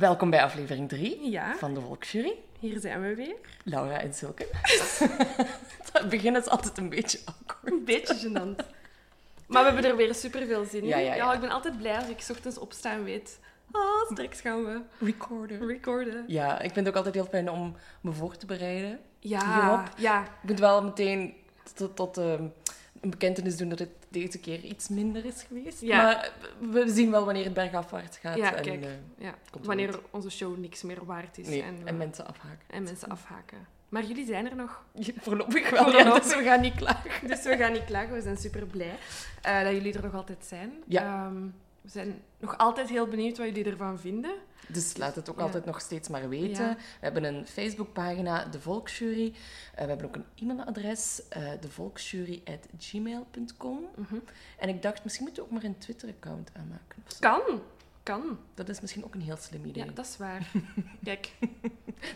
Welkom bij aflevering 3 Ja. van de Volksjury. Hier zijn we weer. Laura en Zulke. Het begin is altijd een beetje awkward. Een beetje gênant. Maar we hebben er weer super veel zin in. Ja, ja, ja. ik ben altijd blij als ik 's ochtends opsta en weet... Ah, straks gaan we Recorden. recorden. Ja, ik vind het ook altijd heel fijn om me voor te bereiden. Ja, Hierop. ja. Ik moet wel meteen tot, tot ehm, een bekentenis doen dat het deze keer iets minder is geweest. Ja. Maar we zien wel wanneer het bergafwaarts gaat. Ja, en, kijk. eh, ja. Wanneer onze show niks meer waard is. nee, en, en, we- mensen afhaken. en mensen afhaken. Maar jullie zijn er nog. Voorlopig wel, Voorlopig. dus we gaan niet klagen. Dus we gaan niet klagen. We zijn super blij eh, dat jullie er nog altijd zijn. Ja. Ehm, we zijn nog altijd heel benieuwd wat jullie ervan vinden. Dus laat het ook Ja. altijd nog steeds maar weten. Ja. We hebben een Facebookpagina, De Volksjury. Eh, we hebben ook een e-mailadres, eh devolksjury.gmail.com. Mhm. En ik dacht, misschien moeten we ook maar een Twitter-account aanmaken. Kan. Kan. Dat is misschien ook een heel slim idee. Ja, dat is waar. Kijk,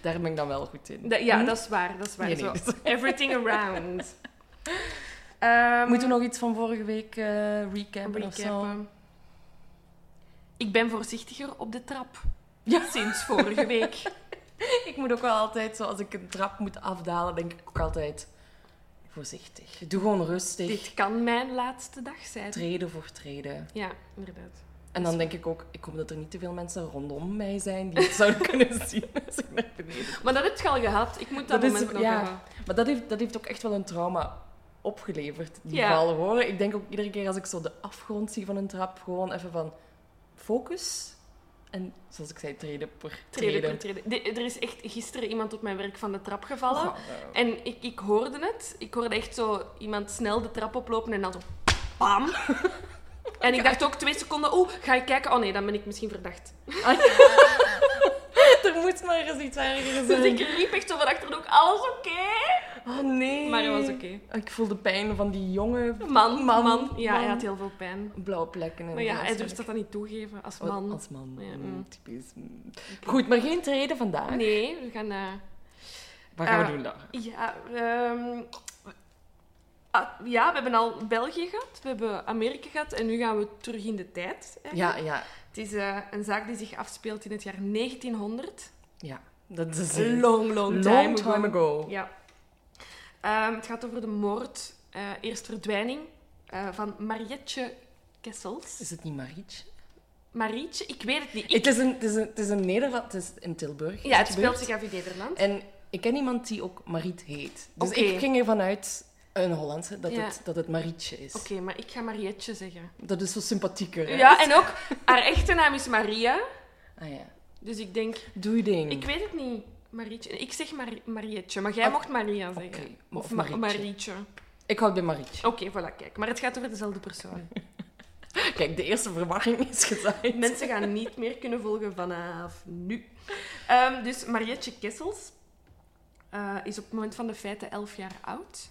Daar ben ik dan wel goed in. Da- ja, Hm? dat is waar. Dat is waar. Nee, nee, Zo, everything around. Ehm, Moeten we nog iets van vorige week eh recappen of zo? Ik ben voorzichtiger op de trap. Ja. Sinds vorige week. Ik moet ook wel altijd, zo, als ik een trap moet afdalen, denk ik ook altijd voorzichtig. Doe gewoon rustig. Dit kan mijn laatste dag zijn. Treden voor treden. Ja, inderdaad. En dan denk ik ook, ik hoop dat er niet te veel mensen rondom mij zijn die het zouden kunnen zien als ik naar beneden Maar dat heb je al gehad. Ik moet dat, Dat is- moment nog ja. hebben. Maar dat heeft, dat heeft ook echt wel een trauma opgeleverd, die Ja. vallen horen. Ik denk ook iedere keer als ik zo de afgrond zie van een trap, gewoon even van focus. En zoals ik zei, treden per Treden treden. per treden. De- er is echt gisteren iemand op mijn werk van de trap gevallen. Oh, En ik, ik hoorde het. Ik hoorde echt zo iemand snel de trap oplopen en dan zo... Bam! En ik dacht ook twee seconden... Oeh, ga ik kijken? Oh nee, dan ben ik misschien verdacht. er moet maar eens iets erger Dus zijn. ik riep echt zo van achter ook... Alles oké? Oh nee. Maar het was oké. Ik voel de pijn van die jonge Man, man, Man, Ja, man. hij had heel veel pijn. blauwe plekken. En Maar ja, hij durft dat dan niet toegeven als Oh, man. Als man. Ja, Mm, typisch. Mm. Goed, maar geen treden vandaag. Nee, we gaan... Wat gaan we Eh, doen dan? ja, ehm, ah, ja, we hebben al België gehad. We hebben Amerika gehad. En nu gaan we terug in de tijd. eigenlijk. Ja, ja, Het is eh, een zaak die zich afspeelt in het jaar 1900. ja. Dat is Long, long, long time, time ago. Ja. Ehm, het gaat over de moord, eh, eerst verdwijning, eh, van Marietje Kessels. Is het niet Marietje? Marietje? Ik weet het niet. Ik- Het is een, het is een, het is een Nederland, het is in Tilburg. ja, het speelt zich af in Nederland. En ik ken iemand die ook Mariet heet. Dus ik ging ervan uit, een Hollandse, dat, Ja. het, dat het Marietje is. Oké, maar ik ga Marietje zeggen. Dat is zo sympathieker. hè? Ja, en ook, haar echte naam is Maria. Ah ja. Dus ik denk, Doe je ding. ik weet het niet. Marietje. Ik zeg Mar Marietje, maar jij mocht Maria zeggen. Of Of, Ma- Marietje. Ik houd bij Marietje. Oké, voilà, kijk. Maar het gaat over dezelfde persoon. Kijk, de eerste verwarring is gezaaid. Mensen gaan niet meer kunnen volgen vanaf nu. Ehm, dus Marietje Kessels eh, is op het moment van de feiten 11 jaar oud.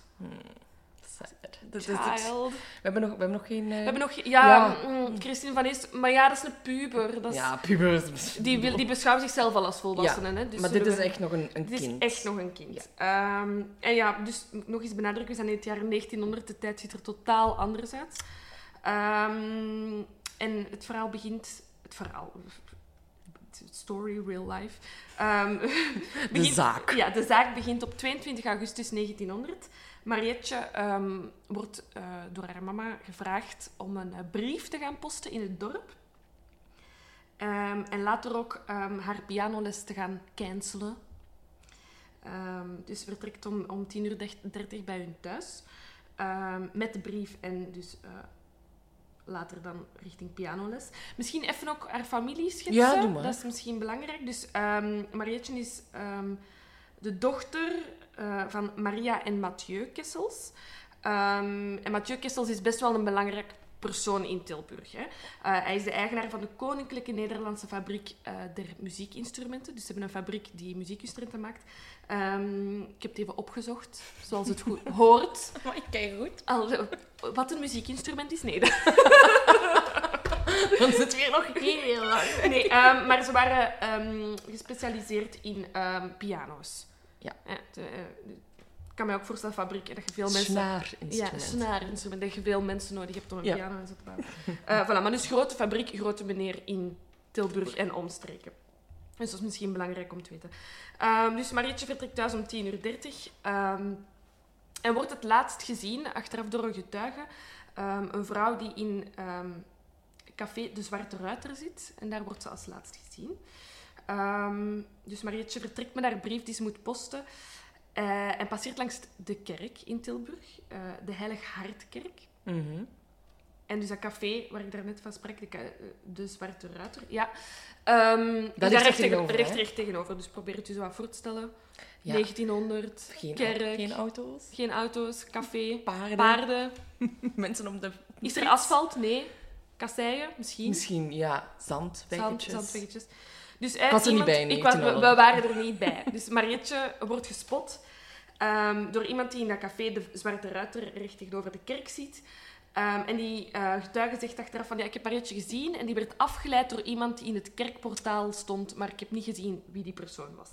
Sad. Dat is. We hebben nog, we hebben nog geen... eh, We hebben nog... Ja, Ja. mm, Christine van Is... Maar ja, dat is een puber. Dat is, Ja, pubers. die, wil, die beschouwt zichzelf al als volwassene. Hè? Dus maar dit is echt nog een, een Dit is kind. echt nog een kind. Ehm, en ja, dus nog eens benadrukken, we zijn in het jaar 1900. De tijd ziet er totaal anders uit. Ehm, en het verhaal begint... Het verhaal... story, real life. Ehm, De zaak. Ja, de zaak begint op 22 augustus 1900. Marietje ehm, wordt eh, door haar mama gevraagd om een eh, brief te gaan posten in het dorp. Ehm, en later ook haar pianoles te gaan cancelen. Dus vertrekt om, om 10 uur 30 bij hun thuis. Met de brief en dus eh, later dan richting pianoles. Misschien even ook haar familie schetsen. Ja, doe maar. Dat is misschien belangrijk. Dus ehm Marietje is ehm, de dochter eh, van Maria en Mathieu Kessels. Ehm, en Mathieu Kessels is best wel een belangrijk persoon in Tilburg. Hè. Eh, hij is de eigenaar van de Koninklijke Nederlandse Fabriek eh, der Muziekinstrumenten. Dus ze hebben een fabriek die muziekinstrumenten maakt. Ehm, ik heb het even opgezocht, zoals het goed hoort. Maar ik kijk goed. Al, wat een muziekinstrument is, nee. Dan zit weer nog heel lang. nee ehm, maar ze waren ehm, gespecialiseerd in piano's. Ja. Eh, de, eh, de- ik kan me ook voorstellen, fabriek, dat je veel mensen... Ja, Snaarinstrument. snaarinstrument. Dat je veel mensen nodig hebt om een Ja. piano en zo te bouwen. Eh, voilà, maar dus grote fabriek, grote meneer in Tilburg en omstreken. Dus dat is misschien belangrijk om te weten. Ehm, dus Marietje vertrekt thuis om 10.30 uur. 30, ehm, en wordt het laatst gezien, achteraf door een getuige, ehm, een vrouw die in café De Zwarte Ruiter zit. En daar wordt ze als laatst gezien. Dus Marietje vertrekt met haar brief die ze moet posten. Eh, en passeert langs de kerk in Tilburg, eh, de Heilig Hartkerk. Mhm. En dus dat café waar ik daarnet van sprak, de, ka- de Zwarte Ruiter, ja. Is daar ligt er recht, tegenover, tegen, recht, tegenover. Dus probeer het je zo wat voor te stellen. Ja. 1900, Geen, kerk, geen geen, auto's. auto's, café, Paarden. paarden. Mensen op de Is er asfalt? Nee. Kasseien? Misschien. Misschien, ja. Zand, zandweggetjes. Dus Ik was er niet bij ik was, we, 1900. we waren er niet bij. Dus Marietje wordt gespot ehm, door iemand die in dat café de Zwarte Ruiter recht tegenover de kerk ziet. Ehm, en die eh, getuige zegt achteraf van, ja, ik heb Marietje gezien en die werd afgeleid door iemand die in het kerkportaal stond, maar ik heb niet gezien wie die persoon was.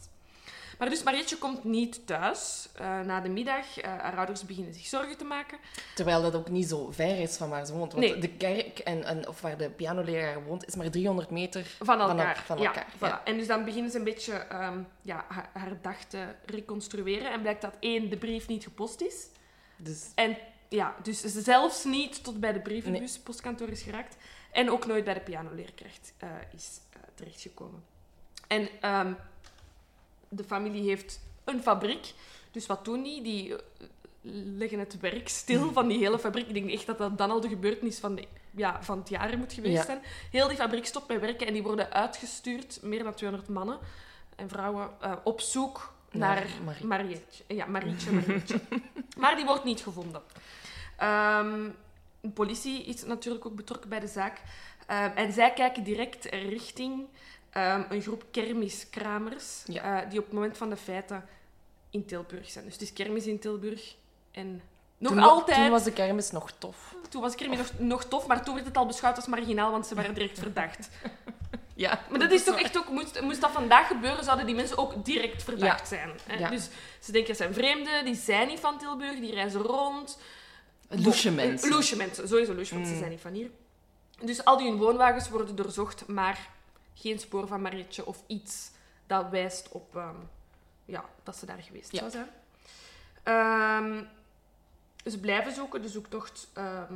Maar dus Marietje komt niet thuis eh, na de middag. Eh, haar ouders beginnen zich zorgen te maken. Terwijl dat ook niet zo ver is van waar ze woont. Want Nee. de kerk, en, en, of waar de pianoleraar woont, is maar 300 meter Van elkaar. Van, van Ja, elkaar. voilà. En dus dan beginnen ze een beetje ehm, ja, haar, haar dag te reconstrueren. En blijkt dat één, de brief niet gepost is. Dus En ja, dus ze zelfs niet tot bij de brievenbus, postkantoor is geraakt. En ook nooit bij de pianoleerkracht eh, is terechtgekomen. En ehm, de familie heeft een fabriek. Dus wat doen die? Die eh, leggen het werk stil van die hele fabriek. Ik denk echt dat dat dan al de gebeurtenis van, de, ja, van het jaar moet geweest Ja. zijn. Heel die fabriek stopt met werken en die worden uitgestuurd, meer dan 200 mannen en vrouwen, eh, op zoek Naar naar, Marie. Marietje. Ja, Marietje, Marietje. maar die wordt niet gevonden. Ehm, de politie is natuurlijk ook betrokken bij de zaak. Ehm, en zij kijken direct richting ehm, een groep kermiskramers, Ja. eh, die op het moment van de feiten in Tilburg zijn. Dus het is kermis in Tilburg. En nog toen, altijd... Toen was de kermis nog tof. Toen was kermis nog, nog tof, maar toen werd het al beschouwd als marginaal, want ze waren direct verdacht. Ja, Maar dat is toch echt ook... Moest, moest dat vandaag gebeuren, zouden die mensen ook direct verdacht Ja. zijn. Hè? Ja. Dus ze denken, dat zijn vreemden, die zijn niet van Tilburg, die reizen rond. Loesje mensen. Loesje mensen, sowieso loesje, want ze Mm. zijn niet van hier. Dus al die hun woonwagens worden doorzocht, maar geen spoor van Marietje of iets dat wijst op ehm, ja, dat ze daar geweest Ja. zou zijn. Ehm, ze blijven zoeken, de zoektocht ehm,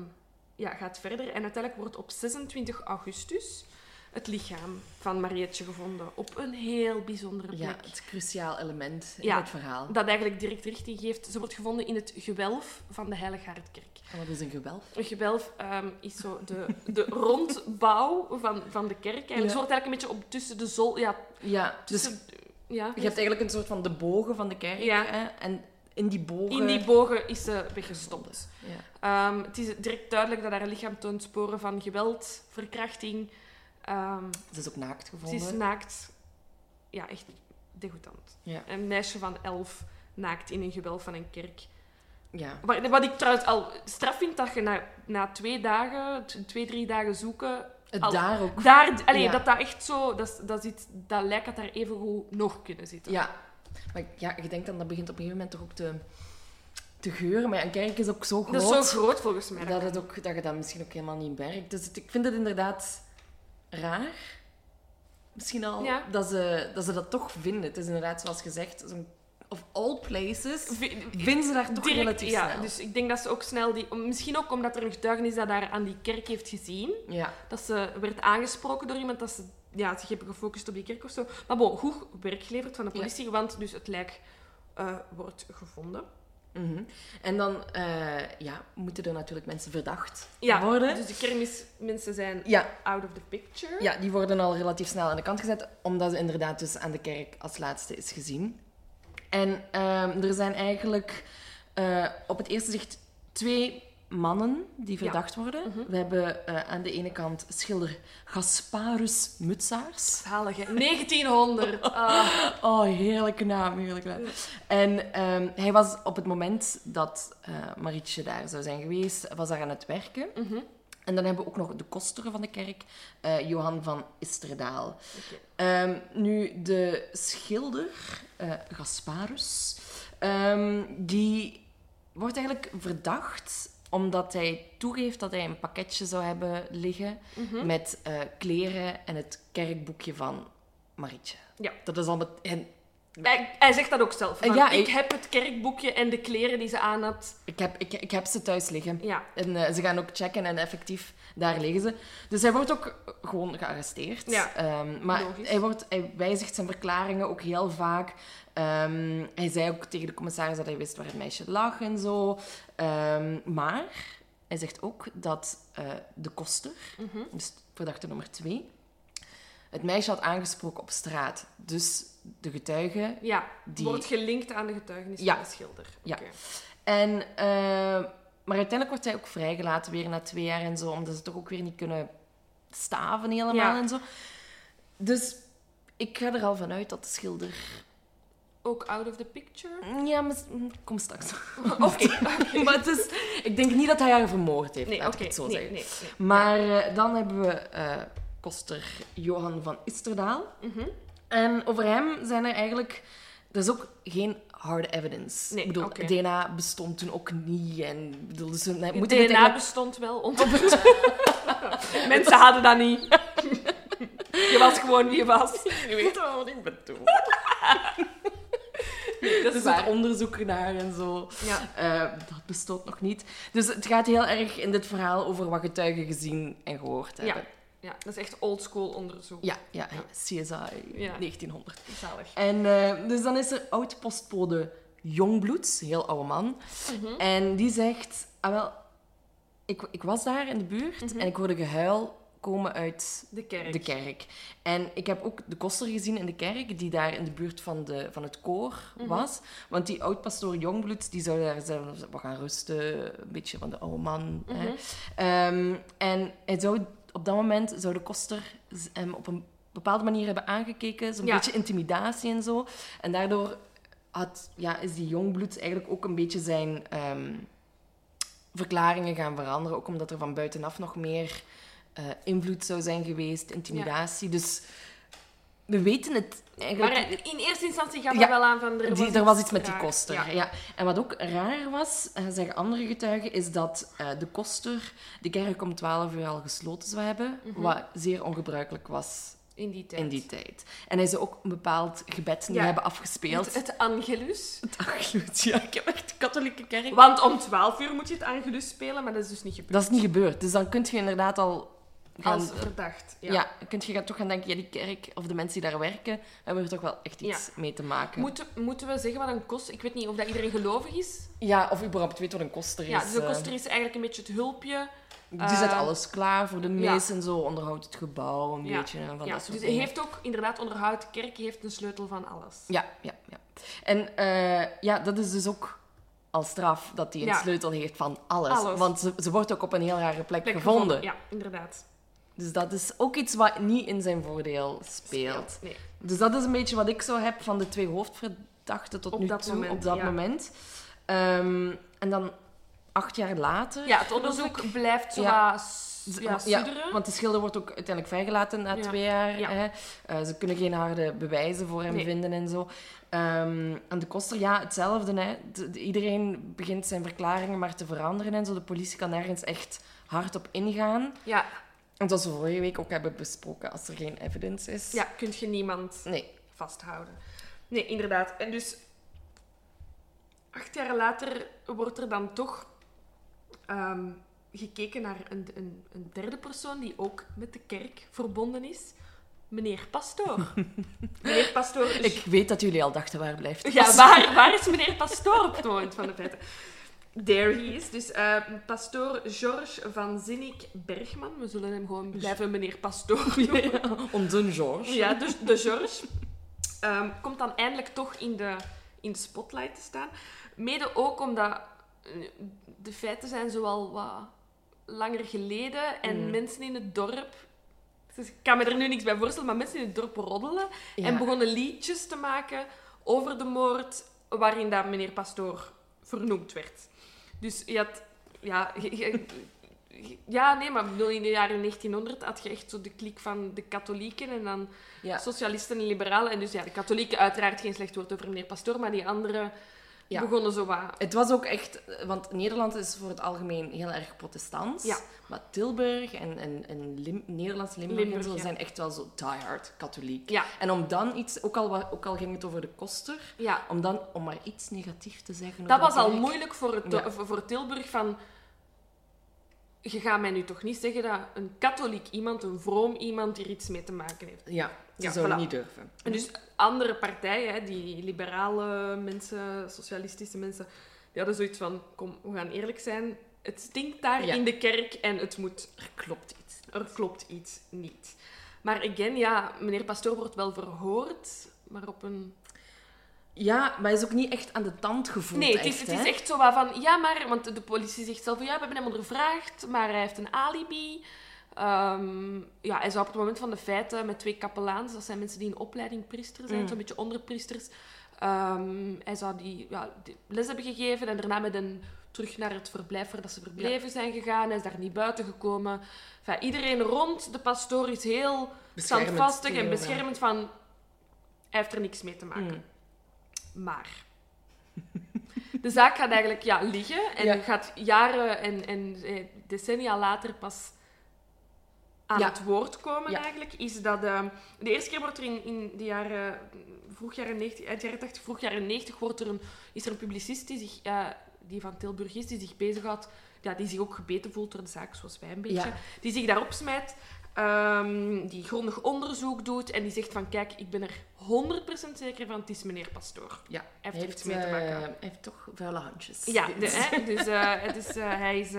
ja, gaat verder. En uiteindelijk wordt op 26 augustus het lichaam van Marietje gevonden op een heel bijzondere plek. Ja, het cruciaal element in Ja. het verhaal. Dat eigenlijk direct richting geeft. Ze wordt gevonden in het gewelf van de Heilig Hartkerk. En wat is een gewelf? Een gewelf ehm, is zo de, de rondbouw van, van de kerk. Eigenlijk. Ja. Ze wordt eigenlijk een beetje op tussen de zol... Ja, Ja, dus tussen... ja, je hebt eigenlijk een soort van de bogen van de kerk. Ja. Hè? En in die bogen... in die bogen is ze weggestopt. Ja. Ehm, het is direct duidelijk dat haar lichaam toont sporen van geweld, verkrachting. Ehm, Ze is ook naakt ze gevonden. is naakt. Ja, echt degoutant. Ja. Een meisje van elf naakt in een gewelf van een kerk. ja. Wat, wat ik trouwens al straf vind, dat je na, na twee dagen, twee, drie dagen zoeken, Het Al- daar ook. daar, allee, Ja. dat dat echt zo, dat, dat, zit, dat lijkt dat daar even goed nog kunnen zitten. Ja. Maar ja, je denkt dan, dat begint op een gegeven moment toch ook te, te geuren. Maar een kerk is ook zo groot... Dat is zo groot volgens mij. dat, het ook, dat je dat misschien ook helemaal niet merkt. Dus het- ik vind het inderdaad raar. misschien al, Ja. dat, ze, dat ze dat toch vinden. Het is inderdaad, zoals gezegd, zo'n- of all places, Vi- vinden ze daar toch Direct, relatief ja. snel. Dus ik denk dat ze ook snel die... Misschien ook omdat er een getuige is dat daar aan die kerk heeft gezien. Ja. Dat ze werd aangesproken door iemand dat ze ja, zich hebben gefocust op die kerk of zo. Maar bon, goed werk geleverd van de politie, want dus het lijk eh, wordt gevonden. Mhm. En dan eh, ja, moeten er natuurlijk mensen verdacht Ja, worden. dus de kermismensen zijn Ja, out of the picture. ja, die worden al relatief snel aan de kant gezet, omdat ze inderdaad dus aan de kerk als laatste is gezien. En ehm, er zijn eigenlijk eh, op het eerste zicht twee mannen die verdacht worden. Mhm. We hebben eh, aan de ene kant schilder Gasparus Mutsaars. Zalig, hè? 1900. Ah. Oh, heerlijke naam, heerlijke naam. En ehm, hij was op het moment dat eh Marietje daar zou zijn geweest, was daar aan het werken. Mhm. En dan hebben we ook nog de koster van de kerk, eh, Johan van Isterdaal. Ehm, nu, de schilder, Gasparus, ehm, die wordt eigenlijk verdacht omdat hij toegeeft dat hij een pakketje zou hebben liggen Mhm. met eh, kleren en het kerkboekje van Marietje. Ja. Dat is al met... En Hij, hij zegt dat ook zelf. van, Ja, ik ik- heb het kerkboekje en de kleren die ze aan had. ik, heb, ik, ik heb ze thuis liggen. Ja. En eh, ze gaan ook checken en effectief, daar liggen ze. Dus hij wordt ook gewoon gearresteerd. Ja, Ehm, maar logisch. hij, wordt, hij wijzigt zijn verklaringen ook heel vaak. Ehm, hij zei ook tegen de commissaris dat hij wist waar het meisje lag en zo. Ehm, maar hij zegt ook dat eh, de koster, Mhm. dus verdachte nummer twee, het meisje had aangesproken op straat. Dus de getuige Ja, Die- wordt gelinkt aan de getuigenis Ja. van de schilder. Ja. En, eh, maar uiteindelijk wordt hij ook vrijgelaten weer na twee jaar en zo, omdat ze toch ook weer niet kunnen staven helemaal Ja. en zo. Dus ik ga er al vanuit dat de schilder... Ook out of the picture? Ja, maar kom straks. Oké. maar het is, ik denk niet dat hij haar vermoord heeft, Nee, laat ik het zo nee, zeggen. nee, nee. Maar eh, dan hebben we eh, koster Johan van Isterdaal. Mhm. En over hem zijn er eigenlijk... Er is ook geen harde evidence. Nee, ik bedoel. DNA bestond toen ook niet. En, ik bedoel, dus moeten dit DNA eigenlijk- bestond wel. onder- Mensen hadden dat niet. Je was gewoon wie je was. Je weet wel wat ik bedoel. Dat Dus is het waar. onderzoek naar en zo, Ja. eh, dat bestond nog niet. Dus het gaat heel erg in dit verhaal over wat getuigen gezien en gehoord hebben. ja, dat is echt oldschool onderzoek. Ja, ja, CSI Ja. 1900. Zalig. En eh, dus dan is er oud-postbode Jongbloed, heel oude man. Mhm. En die zegt, ah wel, ik, ik was daar in de buurt Mhm. en ik hoorde gehuil komen uit De kerk. de kerk. En ik heb ook de koster gezien in de kerk, die daar in de buurt van, de, van het koor Mhm. was. Want die oud-pastoor Jongbloed, die zou daar zelf wat gaan rusten, een beetje van de oude man. hè. Mhm. Ehm, en hij zou, op dat moment zou de koster hem op een bepaalde manier hebben aangekeken, zo'n Ja. beetje intimidatie en zo. En daardoor had, ja, is die Jongbloed eigenlijk ook een beetje zijn ehm, verklaringen gaan veranderen, ook omdat er van buitenaf nog meer eh, invloed zou zijn geweest, intimidatie. Dus we weten het eigenlijk... Maar eh, in eerste instantie Ja, er wel aan van... Er Die, was, er was iets met die koster. Ja. Ja. En wat ook raar was, eh, zeggen andere getuigen, is dat de koster de kerk om 12 uur al gesloten zou hebben. Mhm. Wat zeer ongebruikelijk was In die tijd. in die tijd. En hij zou ook een bepaald gebed niet Ja. hebben afgespeeld. Het, het Angelus. Ach, goed, ja, ik heb echt de katholieke kerk. Want om 12 uur moet je het Angelus spelen, maar dat is dus niet gebeurd. Dat is niet gebeurd. Dus dan kun je inderdaad al gaan... Als verdacht. Ja. ja. kun je toch gaan denken, ja, die kerk of de mensen die daar werken, hebben er toch wel echt iets mee te maken. Moeten, moeten we zeggen wat een koster... Ik weet niet of dat iedereen gelovig is. Ja, of überhaupt weet wat een koster is. Ja, dus de eh. koster is eigenlijk een beetje het hulpje. Die zet Eh, alles klaar voor de ja. mis en zo, onderhoudt het gebouw een Ja, beetje en van Ja, dat soort dus hij dingen. heeft ook inderdaad onderhoud. De kerk heeft een sleutel van alles. Ja, ja, ja. En eh, ja, dat is dus ook al straf dat hij een Ja. sleutel heeft van alles. Alles. Want ze, ze wordt ook op een heel rare plek, Plek gevonden. Ja, inderdaad. Dus dat is ook iets wat niet in zijn voordeel speelt. Nee. Dus dat is een beetje wat ik zo heb van de twee hoofdverdachten tot Op nu dat toe, moment, op dat ja. moment. Ehm, en dan acht jaar later... Ja, het onderzoek blijft zo Ja. want de schilder wordt ook uiteindelijk vrijgelaten na Ja. twee jaar. Ja. Hè. Eh, ze kunnen geen harde bewijzen voor hem Nee. vinden en zo. Ehm, en de koster, ja, hetzelfde. Hè. De- de- iedereen begint zijn verklaringen maar te veranderen en zo. De politie kan nergens echt hard op ingaan. Ja, En zoals we vorige week ook hebben besproken, als er geen evidence is. Ja, kun je niemand Nee. vasthouden. Nee, inderdaad. En dus acht jaar later wordt er dan toch ehm, gekeken naar een, een, een derde persoon die ook met de kerk verbonden is. Meneer Pastoor. meneer Pastoor... Ik weet dat jullie al dachten, waar blijft het? Ja, waar, waar is meneer Pastoor op het moment van de feiten? There he is. Dus eh, pastoor Georges van Zinnik Bergman. We zullen hem gewoon blijven meneer Pastoor noemen. Onze George. Ja, dus de George ehm, komt dan eindelijk toch in de, in de spotlight te staan. Mede ook omdat eh, de feiten zijn zoal wat langer geleden en Mm. mensen in het dorp... Dus ik kan me er nu niks bij voorstellen, maar mensen in het dorp roddelen Ja. en begonnen liedjes te maken over de moord waarin dat meneer Pastoor vernoemd werd. Dus je had... Ja, je- je- ja, nee, maar bedoel, in de jaren 1900 had je echt zo de kliek van de katholieken en dan Ja. socialisten en liberalen. En dus ja, de katholieken uiteraard geen slecht woord over meneer Pastoor, maar die anderen Ja. begonnen zo wat... Het was ook echt... Want Nederland is voor het algemeen heel erg protestants. Ja. Maar Tilburg en, en, en Lim, Nederlands Limburg, Limburg, en zo ja. zijn echt wel zo diehard katholiek. Ja, En om dan iets... Ook al, ook al ging het over de koster... ja. Om dan om maar iets negatiefs te zeggen Dat was al moeilijk voor, het, voor Tilburg van... Je gaat mij nu toch niet zeggen dat een katholiek iemand, een vroom iemand, hier iets mee te maken heeft. Ja, ze Ja, zouden voilà. niet durven. En dus andere partijen, hè, die liberale mensen, socialistische mensen, die hadden zoiets van, kom, we gaan eerlijk zijn, het stinkt daar Ja. in de kerk en het moet, Er klopt iets. er klopt iets niet. Maar again, ja, meneer Pastoor wordt wel verhoord, maar op een... Ja, maar hij is ook niet echt aan de tand gevoeld. Nee, het is, echt, het is echt zo van, ja maar, want de politie zegt zelf, ja, we hebben hem ondervraagd, maar hij heeft een alibi. Ehm, ja, hij zou op het moment van de feiten met twee kapelaans, dat zijn mensen die in opleiding priester zijn, Mm. zo'n beetje onderpriesters, ehm, hij zou die ja, die les hebben gegeven en daarna met een terug naar het verblijf waar dat ze verbleven zijn gegaan. Hij is daar niet buiten gekomen. Enfin, iedereen rond de pastoor is heel standvastig en beschermend van... Hij heeft er niks mee te maken. Mm. Maar... De zaak gaat eigenlijk ja, liggen en Ja. gaat jaren en, en eh, decennia later pas aan Ja. het woord komen Ja. eigenlijk. Is dat... eh, de eerste keer wordt er in, in de jaren... Vroeg jaren 90, eind jaren 80, vroeg jaren 90 wordt er een, is er een publicist die, zich, die van Tilburg is, die zich bezighoudt... Ja, die zich ook gebeten voelt door de zaak, zoals wij een beetje. Ja. Die zich daarop smijt. ehm, die grondig onderzoek doet en die zegt van kijk, ik ben er 100% zeker van, het is meneer Pastoor. Ja, Hij heeft er iets mee te eh, maken. hij heeft toch vuile handjes. Ja, de, hè, dus eh, het is, eh, hij, is,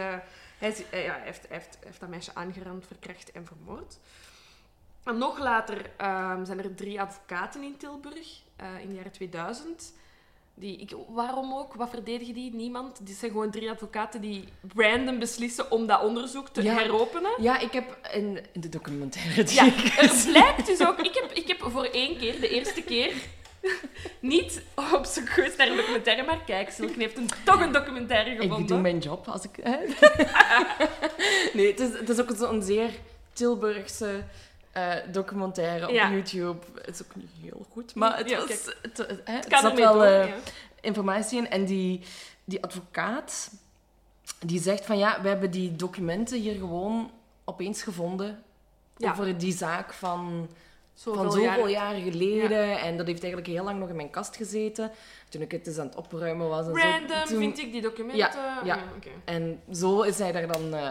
hij, eh, ja, hij, heeft, heeft, heeft dat meisje aangerand, verkracht en vermoord. En nog later ehm, zijn er drie advocaten in Tilburg, eh, in de jaren 2000. Die, ik, waarom ook? Wat verdedigen die? Niemand. Dit zijn gewoon drie advocaten die random beslissen om dat onderzoek te Ja. heropenen. Ja, ik heb in, de documentaire die Ja, er blijkt dus ook... Ik heb, ik heb voor één keer, de eerste keer, niet op zoek geweest naar een documentaire, maar kijk, Silke heeft een, toch een documentaire gevonden. Ik doe mijn job als ik. nee, het is, het is ook zo'n zeer Tilburgse eh, documentaire op Ja. YouTube. Het is ook niet heel goed, maar het, Ja, was, kijk. het, het, hè, het zat wel eh, ja. informatie in. En die, die advocaat die zegt van ja, we hebben die documenten hier gewoon opeens gevonden. Over die zaak van Zoveel van zoveel jaren. geleden. En dat heeft eigenlijk heel lang nog in mijn kast gezeten. Toen ik het eens aan het opruimen was. En Random zo, toen- vind ik die documenten. Ja, ja. En zo is hij daar dan eh,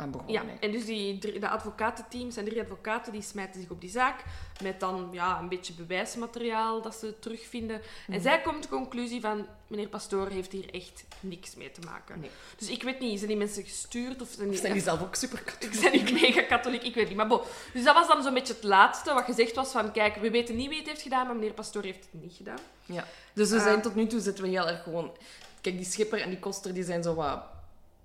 aan begonnen. Ja, en dus die de advocatenteam zijn drie advocaten die smijten zich op die zaak met dan ja, een beetje bewijsmateriaal dat ze terugvinden. Mhm. En zij komt tot de conclusie van meneer Pastoor heeft hier echt niks mee te maken. Nee. Dus ik weet niet, zijn die mensen gestuurd of zijn die, Zijn die zelf ook super Ik ben niet mega katholiek, ik weet niet. Maar bon. Dus dat was dan zo'n beetje het laatste wat gezegd was van kijk, we weten niet wie het heeft gedaan, maar meneer Pastoor heeft het niet gedaan. Ja. Dus we Eh. zijn tot nu toe zitten we heel erg gewoon... Kijk, die schipper en die koster die zijn zo wat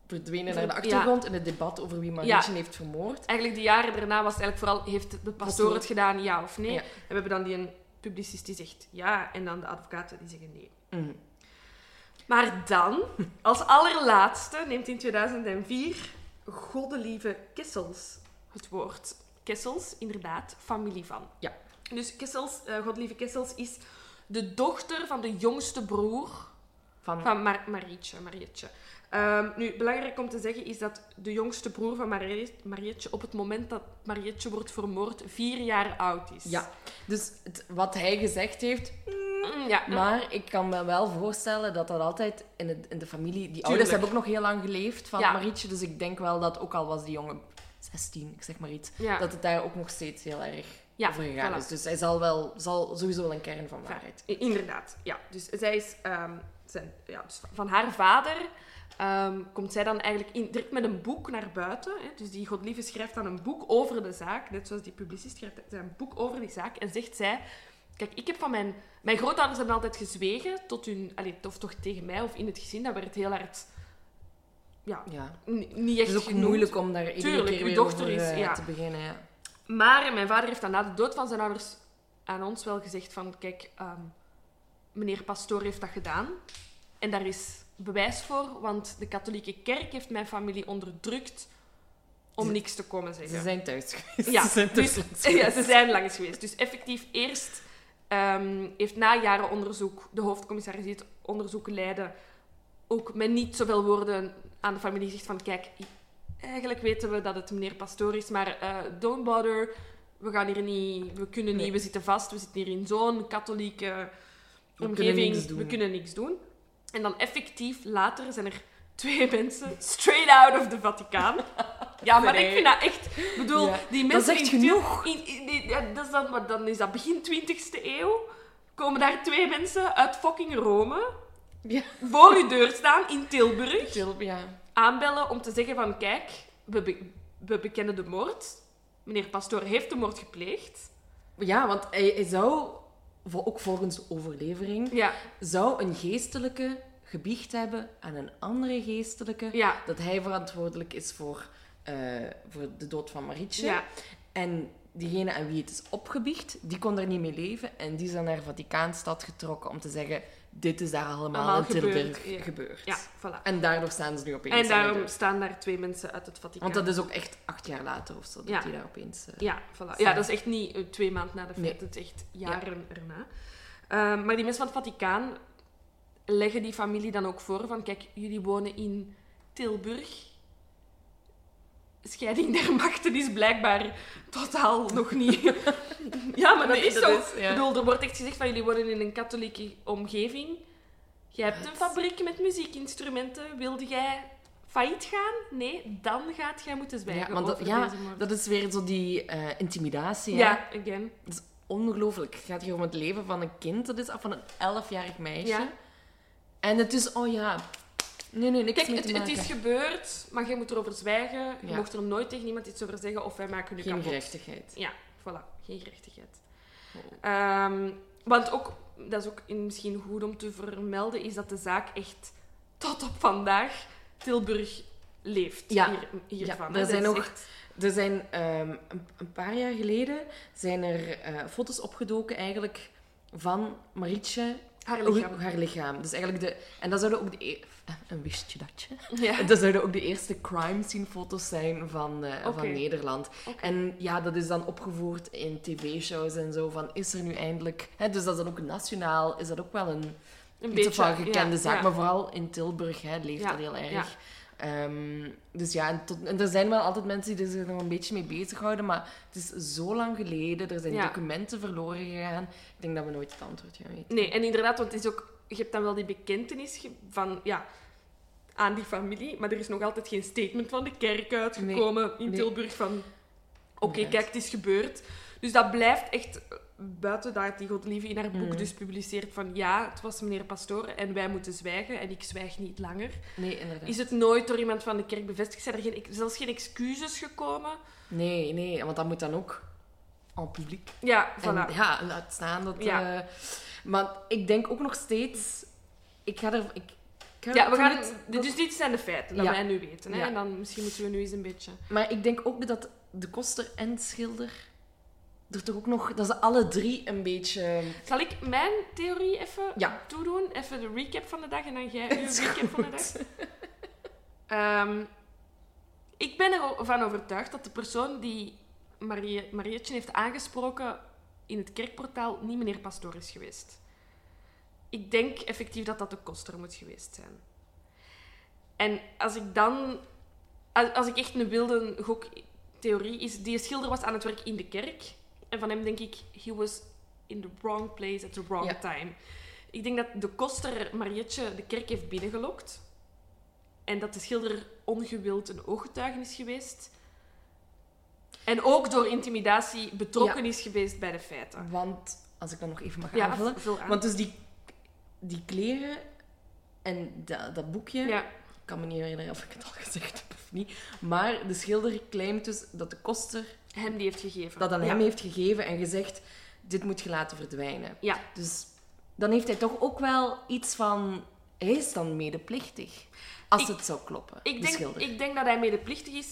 verdwenen naar de Ja. achtergrond in het debat over wie Marietje heeft vermoord. Eigenlijk de jaren daarna was het eigenlijk vooral, heeft de pastoor het gedaan, ja of nee? Ja. En we hebben dan die een publicist die zegt ja, en dan de advocaten die zeggen nee. Mhm. Maar dan, als allerlaatste, neemt in 2004 Goddelieve Kessels het woord. Kessels, inderdaad, familie van. Ja. Dus Kessels, eh Goddelieve Kessels is de dochter van de jongste broer Van, Van Mar Marietje. Marietje. Ehm, nu, belangrijk om te zeggen is dat de jongste broer van Marie- Marietje op het moment dat Marietje wordt vermoord vier jaar oud is. Ja, dus het- wat hij gezegd heeft... Mm, ja. Maar ik kan me wel voorstellen dat dat altijd in, het, in de familie... Die Tuurlijk. ouders hebben ook nog heel lang geleefd van Ja. Marietje. Dus ik denk wel dat, ook al was die jongen 16, ik zeg maar iets... Ja. Dat het daar ook nog steeds heel erg Ja, voilà. is. Dus hij zal, wel, zal sowieso wel een kern van waarheid. Inderdaad, ja. Dus zij is ehm, zijn, ja, dus van haar vader ehm, komt zij dan eigenlijk in, direct met een boek naar buiten. Hè. Dus die Godlieve schrijft dan een boek over de zaak, net zoals die publicist schrijft zij een boek over die zaak en zegt zij. Kijk, ik heb van mijn... Mijn grootouders hebben altijd gezwegen tot hun... Allee, of toch tegen mij of in het gezin. Dat werd heel hard... Ja, Ja. niet echt Het is ook genoemd. moeilijk om daar iedere Tuurlijk, keer weer dochter is- eh, ja. te beginnen. Ja. Maar mijn vader heeft dan na de dood van zijn ouders aan ons wel gezegd van... Kijk, ehm, meneer Pastoor heeft dat gedaan. En daar is bewijs voor, want de katholieke kerk heeft mijn familie onderdrukt om niks te komen zeggen. Ze zijn thuis geweest. Ja, Ze zijn dus, ja, geweest. ze zijn langs geweest. Dus effectief eerst ehm, heeft na jaren onderzoek de hoofdcommissaris die het onderzoek leidde ook met niet zoveel woorden aan de familie gezegd van kijk, eigenlijk weten we dat het meneer Pastoor is, maar eh, don't bother. We gaan hier niet, we kunnen niet, Nee. we zitten vast, we zitten hier in zo'n katholieke We omgeving, kunnen we kunnen niks doen. En dan effectief later zijn er twee mensen straight out of de Vaticaan. Ja, maar ik vind dat echt... Ik bedoel, Ja, die dat is mensen echt in genoeg. in- in- die- ja, dat is dan, maar dan is dat begin 20e eeuw. Komen daar twee mensen uit fucking Rome Ja. voor uw deur staan in Tilburg. Til- ja. Aanbellen om te zeggen van kijk, we, be- we bekennen de moord. Meneer Pastoor heeft de moord gepleegd. ja, want hij, hij zou, ook volgens de overlevering, Ja, zou een geestelijke gebiecht hebben aan een andere geestelijke. ja, Dat hij verantwoordelijk is voor, eh, voor de dood van Marietje. ja. En diegene aan wie het is opgebiecht, die kon er niet mee leven. En die is dan naar Vaticaanstad getrokken om te zeggen... Dit is daar allemaal, Allemaal in Tilburg gebeurd, gebeurd. ja, voilà. En daardoor staan ze nu opeens En de daarom staan daar twee mensen uit het Vaticaan. Want dat is ook echt acht jaar later of zo, dat Ja. die daar opeens... eh, Ja, voilà. ja, dat is echt niet eh, twee maanden na de feit, het is echt jaren erna. Ehm, maar die mensen van het Vaticaan leggen die familie dan ook voor van, kijk, jullie wonen in Tilburg. Scheiding der machten is blijkbaar totaal nog niet... ja, maar dat Nee, is dat zo. is, ja. Ik bedoel, er wordt echt gezegd van, jullie wonen in een katholieke omgeving. Je hebt een fabriek met muziekinstrumenten. Wilde jij failliet gaan? Nee, dan gaat jij moeten zwijgen Ja, want dat, ja, is weer zo die eh, intimidatie. hè. Ja, again. Dat is ongelooflijk. Het gaat hier om het leven van een kind. Dat is af van een elfjarig meisje. Ja. En het is, oh ja... Nee, nee, niks Kijk, het, is gebeurd, maar je moet erover zwijgen. Je mocht er nooit tegen iemand iets over zeggen of wij maken nu Geen kapot. gerechtigheid. Ja, voilà. Geen gerechtigheid. Oh. Ehm, want ook, dat is ook misschien goed om te vermelden, is dat de zaak echt tot op vandaag Tilburg leeft. Ja. Hier, hiervan. Ja, er zijn nog- echt- Er zijn een, een paar jaar geleden zijn er eh, foto's opgedoken eigenlijk van Marietje, haar lichaam. haar lichaam. Dus eigenlijk de, en dat zouden ook de e- een wist je datje? Ja. Dat zouden ook de eerste crime scene foto's zijn van, eh, van Nederland. En ja, dat is dan opgevoerd in tv-shows en zo. Van is er nu eindelijk. Hè, dus dat is dan ook nationaal, is dat ook wel een, Een wel ja, gekende zaak. ja. Maar vooral in Tilburg hè, leeft dat heel erg. Ehm, dus ja, en, tot, en er zijn wel altijd mensen die zich er nog een beetje mee bezighouden. Maar het is zo lang geleden. Er zijn Ja. documenten verloren gegaan. Ik denk dat we nooit het antwoord gaan weten. Nee, en inderdaad, want het is ook, je hebt dan wel die bekentenis van, ja, aan die familie, maar er is nog altijd geen statement van de kerk uitgekomen in nee. Tilburg van, oké, kijk, het is gebeurd. Dus dat blijft echt, buiten dat die Godlieve in haar boek Mm. dus publiceert van, ja, het was meneer Pastoor en wij moeten zwijgen en ik zwijg niet langer. Nee, inderdaad. Is het nooit door iemand van de kerk bevestigd? Zijn er geen, zelfs geen excuses gekomen? Nee, nee, want dat moet dan ook al publiek. Ja, voilà. En ja, laat staan dat... Ja. eh, maar ik denk ook nog steeds... Ik ga er... Ik, ik ga ja, we gaan, dat- dus dit zijn de feiten, dat Ja. wij nu weten. Hè? Ja. En dan misschien moeten we nu eens een beetje... Maar ik denk ook dat de koster en het schilder... Er toch ook nog... Dat ze alle drie een beetje... Zal ik mijn theorie even Ja. toedoen? Even de recap van de dag en dan jij uw recap van de dag. Ehm, ik ben ervan overtuigd dat de persoon die Marie, Marietje heeft aangesproken in het kerkportaal niet meneer Pastoor is geweest. ik denk effectief dat dat de koster moet geweest zijn. En als ik dan... Als, als ik echt een wilde goktheorie is... Die schilder was aan het werk in de kerk. En van hem denk ik... He was in the wrong place at the wrong Ja. time. Ik denk dat de koster Marietje de kerk heeft binnengelokt. En dat de schilder ongewild een ooggetuige is geweest. En ook door intimidatie betrokken is geweest bij de feiten. Want, als ik dan nog even mag aanvullen. vul aan. Want dus die, die kleren en dat, dat boekje... ja, Ik kan me niet herinneren of ik het al gezegd heb of niet. Maar de schilder claimt dus dat de koster hem die heeft gegeven. dat aan ja. hem heeft gegeven en gezegd... Dit moet je laten verdwijnen. Ja, Dus dan heeft hij toch ook wel iets van... Hij is dan medeplichtig. Als Ik- het zou kloppen, ik de denk, ik denk dat hij medeplichtig is.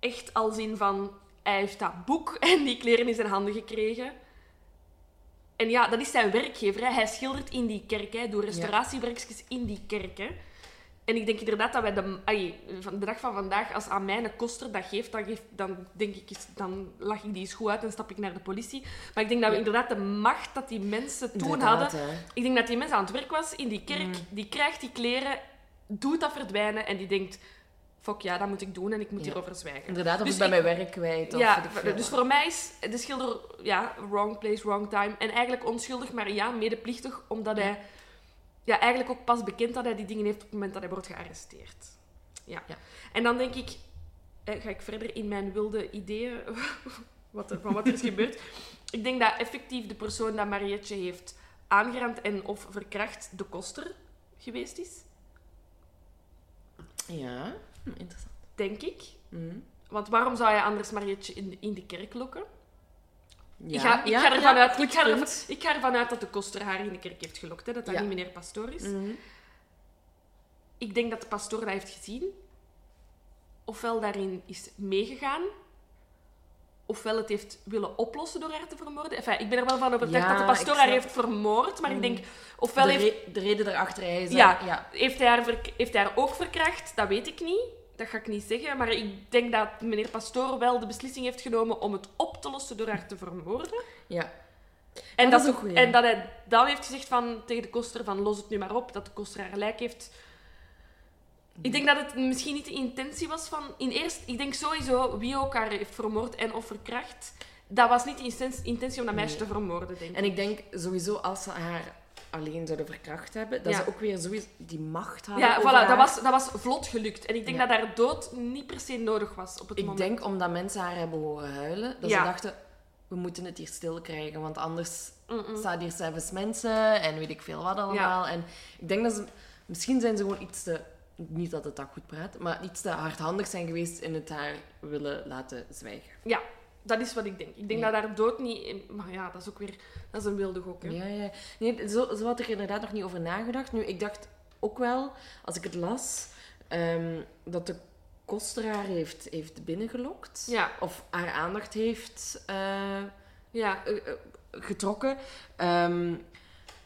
Echt als in van... Hij heeft dat boek en die kleren in zijn handen gekregen. En ja, dat is zijn werkgever. Hè. Hij schildert in die kerk. Hè. Doet restauratiewerkjes in die kerk. Hè. En ik denk inderdaad dat wij de, van de dag van vandaag, als aan mij een koster dat geeft, dan, geeft, dan denk ik, dan lach ik die eens goed uit en stap ik naar de politie. Maar ik denk dat we inderdaad de macht dat die mensen toen Inderdaad, hadden, hè. ik denk dat die mens aan het werk was in die kerk, Mm. die krijgt die kleren, doet dat verdwijnen en die denkt, fuck ja, dat moet ik doen en ik moet Ja. hierover zwijgen. Inderdaad, of Dus ik ben ik- mijn werk kwijt. Of Ja, ik dus voor mij is de schilder, ja, wrong place, wrong time. En eigenlijk onschuldig, maar ja, medeplichtig, omdat hij ja, eigenlijk ook pas bekend dat hij die dingen heeft op het moment dat hij wordt gearresteerd. Ja. Ja. En dan denk ik, eh, ga ik verder in mijn wilde ideeën wat er, van wat er is gebeurd. Ik denk dat effectief de persoon dat Marietje heeft aangerand en of verkracht de koster geweest is. Ja, hm, interessant. Denk ik. Mhm. Want waarom zou je anders Marietje in de, in de kerk lokken? Ja, ik ga, ik ga ervan uit, ik ga ervan, punt. ik ga ervan uit dat de koster haar in de kerk heeft gelokt. Hè, dat dat niet meneer Pastoor is. Mhm. Ik denk dat de pastoor dat heeft gezien. Ofwel daarin is meegegaan. Ofwel het heeft willen oplossen door haar te vermoorden. Enfin, ik ben er wel van overtuigd Ja, dat de pastoor haar heeft vermoord. Maar ik Mm. denk, ofwel de, heeft, re- de reden daarachter is... Ja. ja. heeft, hij haar heeft hij haar ook verkracht. Dat weet ik niet. Dat ga ik niet zeggen. Maar ik denk dat meneer Pastoor wel de beslissing heeft genomen om het op te lossen door haar te vermoorden. ja. En dat dat, goeie. en dat hij dan heeft gezegd van, tegen de koster van los het nu maar op, dat de koster haar gelijk heeft. Ik denk dat het misschien niet de intentie was van... In eerst, ik denk sowieso, wie ook haar heeft vermoord en of verkracht, dat was niet de inten- intentie om dat meisje Nee. te vermoorden, denk ik. En ik denk sowieso als ze haar alleen zouden verkracht hebben, dat Ja. ze ook weer sowieso die macht hadden Ja, voilà, dat was, dat was vlot gelukt. En ik denk Ja. dat haar dood niet per se nodig was op het Ik moment. denk omdat mensen haar hebben horen huilen, dat Ja. ze dachten, we moeten het hier stil krijgen, want anders Mm-mm. staan hier zelfs mensen en weet ik veel wat allemaal. En ik denk dat ze, misschien zijn ze gewoon iets te, niet dat het dat goed praat, maar iets te hardhandig zijn geweest in het haar willen laten zwijgen. Ja, dat is wat ik denk. Ik denk Ja. dat haar dood niet... Maar ja, dat is ook weer... Dat is een wilde gok, hè. Ja, ja. Nee, zo, zo had ik er inderdaad nog niet over nagedacht. Nu, ik dacht ook wel, als ik het las, ehm, dat de koster haar heeft, heeft binnengelokt. Ja. Of haar aandacht heeft eh, Ja. eh, eh, getrokken. Ehm,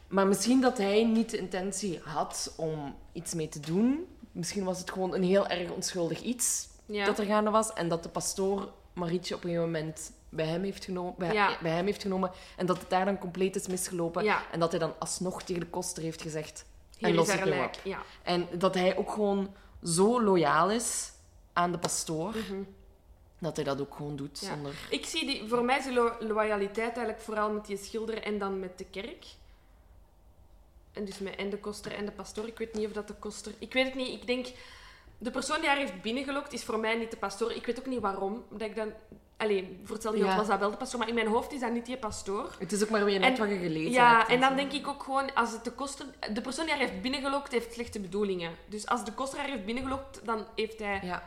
maar misschien dat hij niet de intentie had om iets mee te doen. Misschien was het gewoon een heel erg onschuldig iets Ja. dat er gaande was. En dat de pastoor Marietje op een gegeven moment bij hem heeft genomen, bij, Ja. bij hem heeft genomen. En dat het daar dan compleet is misgelopen. Ja. En dat hij dan alsnog tegen de koster heeft gezegd. Hier en los op. Ja. En dat hij ook gewoon zo loyaal is aan de pastoor. Mhm. Dat hij dat ook gewoon doet. Ja. Zonder... Ik zie die, voor mij is die lo- loyaliteit eigenlijk vooral met die schilder en dan met de kerk. En dus met en de koster en de pastoor. Ik weet niet of dat de koster... Ik weet het niet. Ik denk... De persoon die haar heeft binnengelokt is voor mij niet de pastoor. Ik weet ook niet waarom. Dat ik dan... Allee, voor hetzelfde geld Ja. was dat wel de pastoor. Maar in mijn hoofd is dat niet die pastoor. Het is ook maar weer net wat je gelezen Ja, hebt. en dan zo. denk ik ook gewoon, als het de koster... De persoon die haar heeft binnengelokt, heeft slechte bedoelingen. Dus als de koster haar heeft binnengelokt, dan heeft hij... Ja.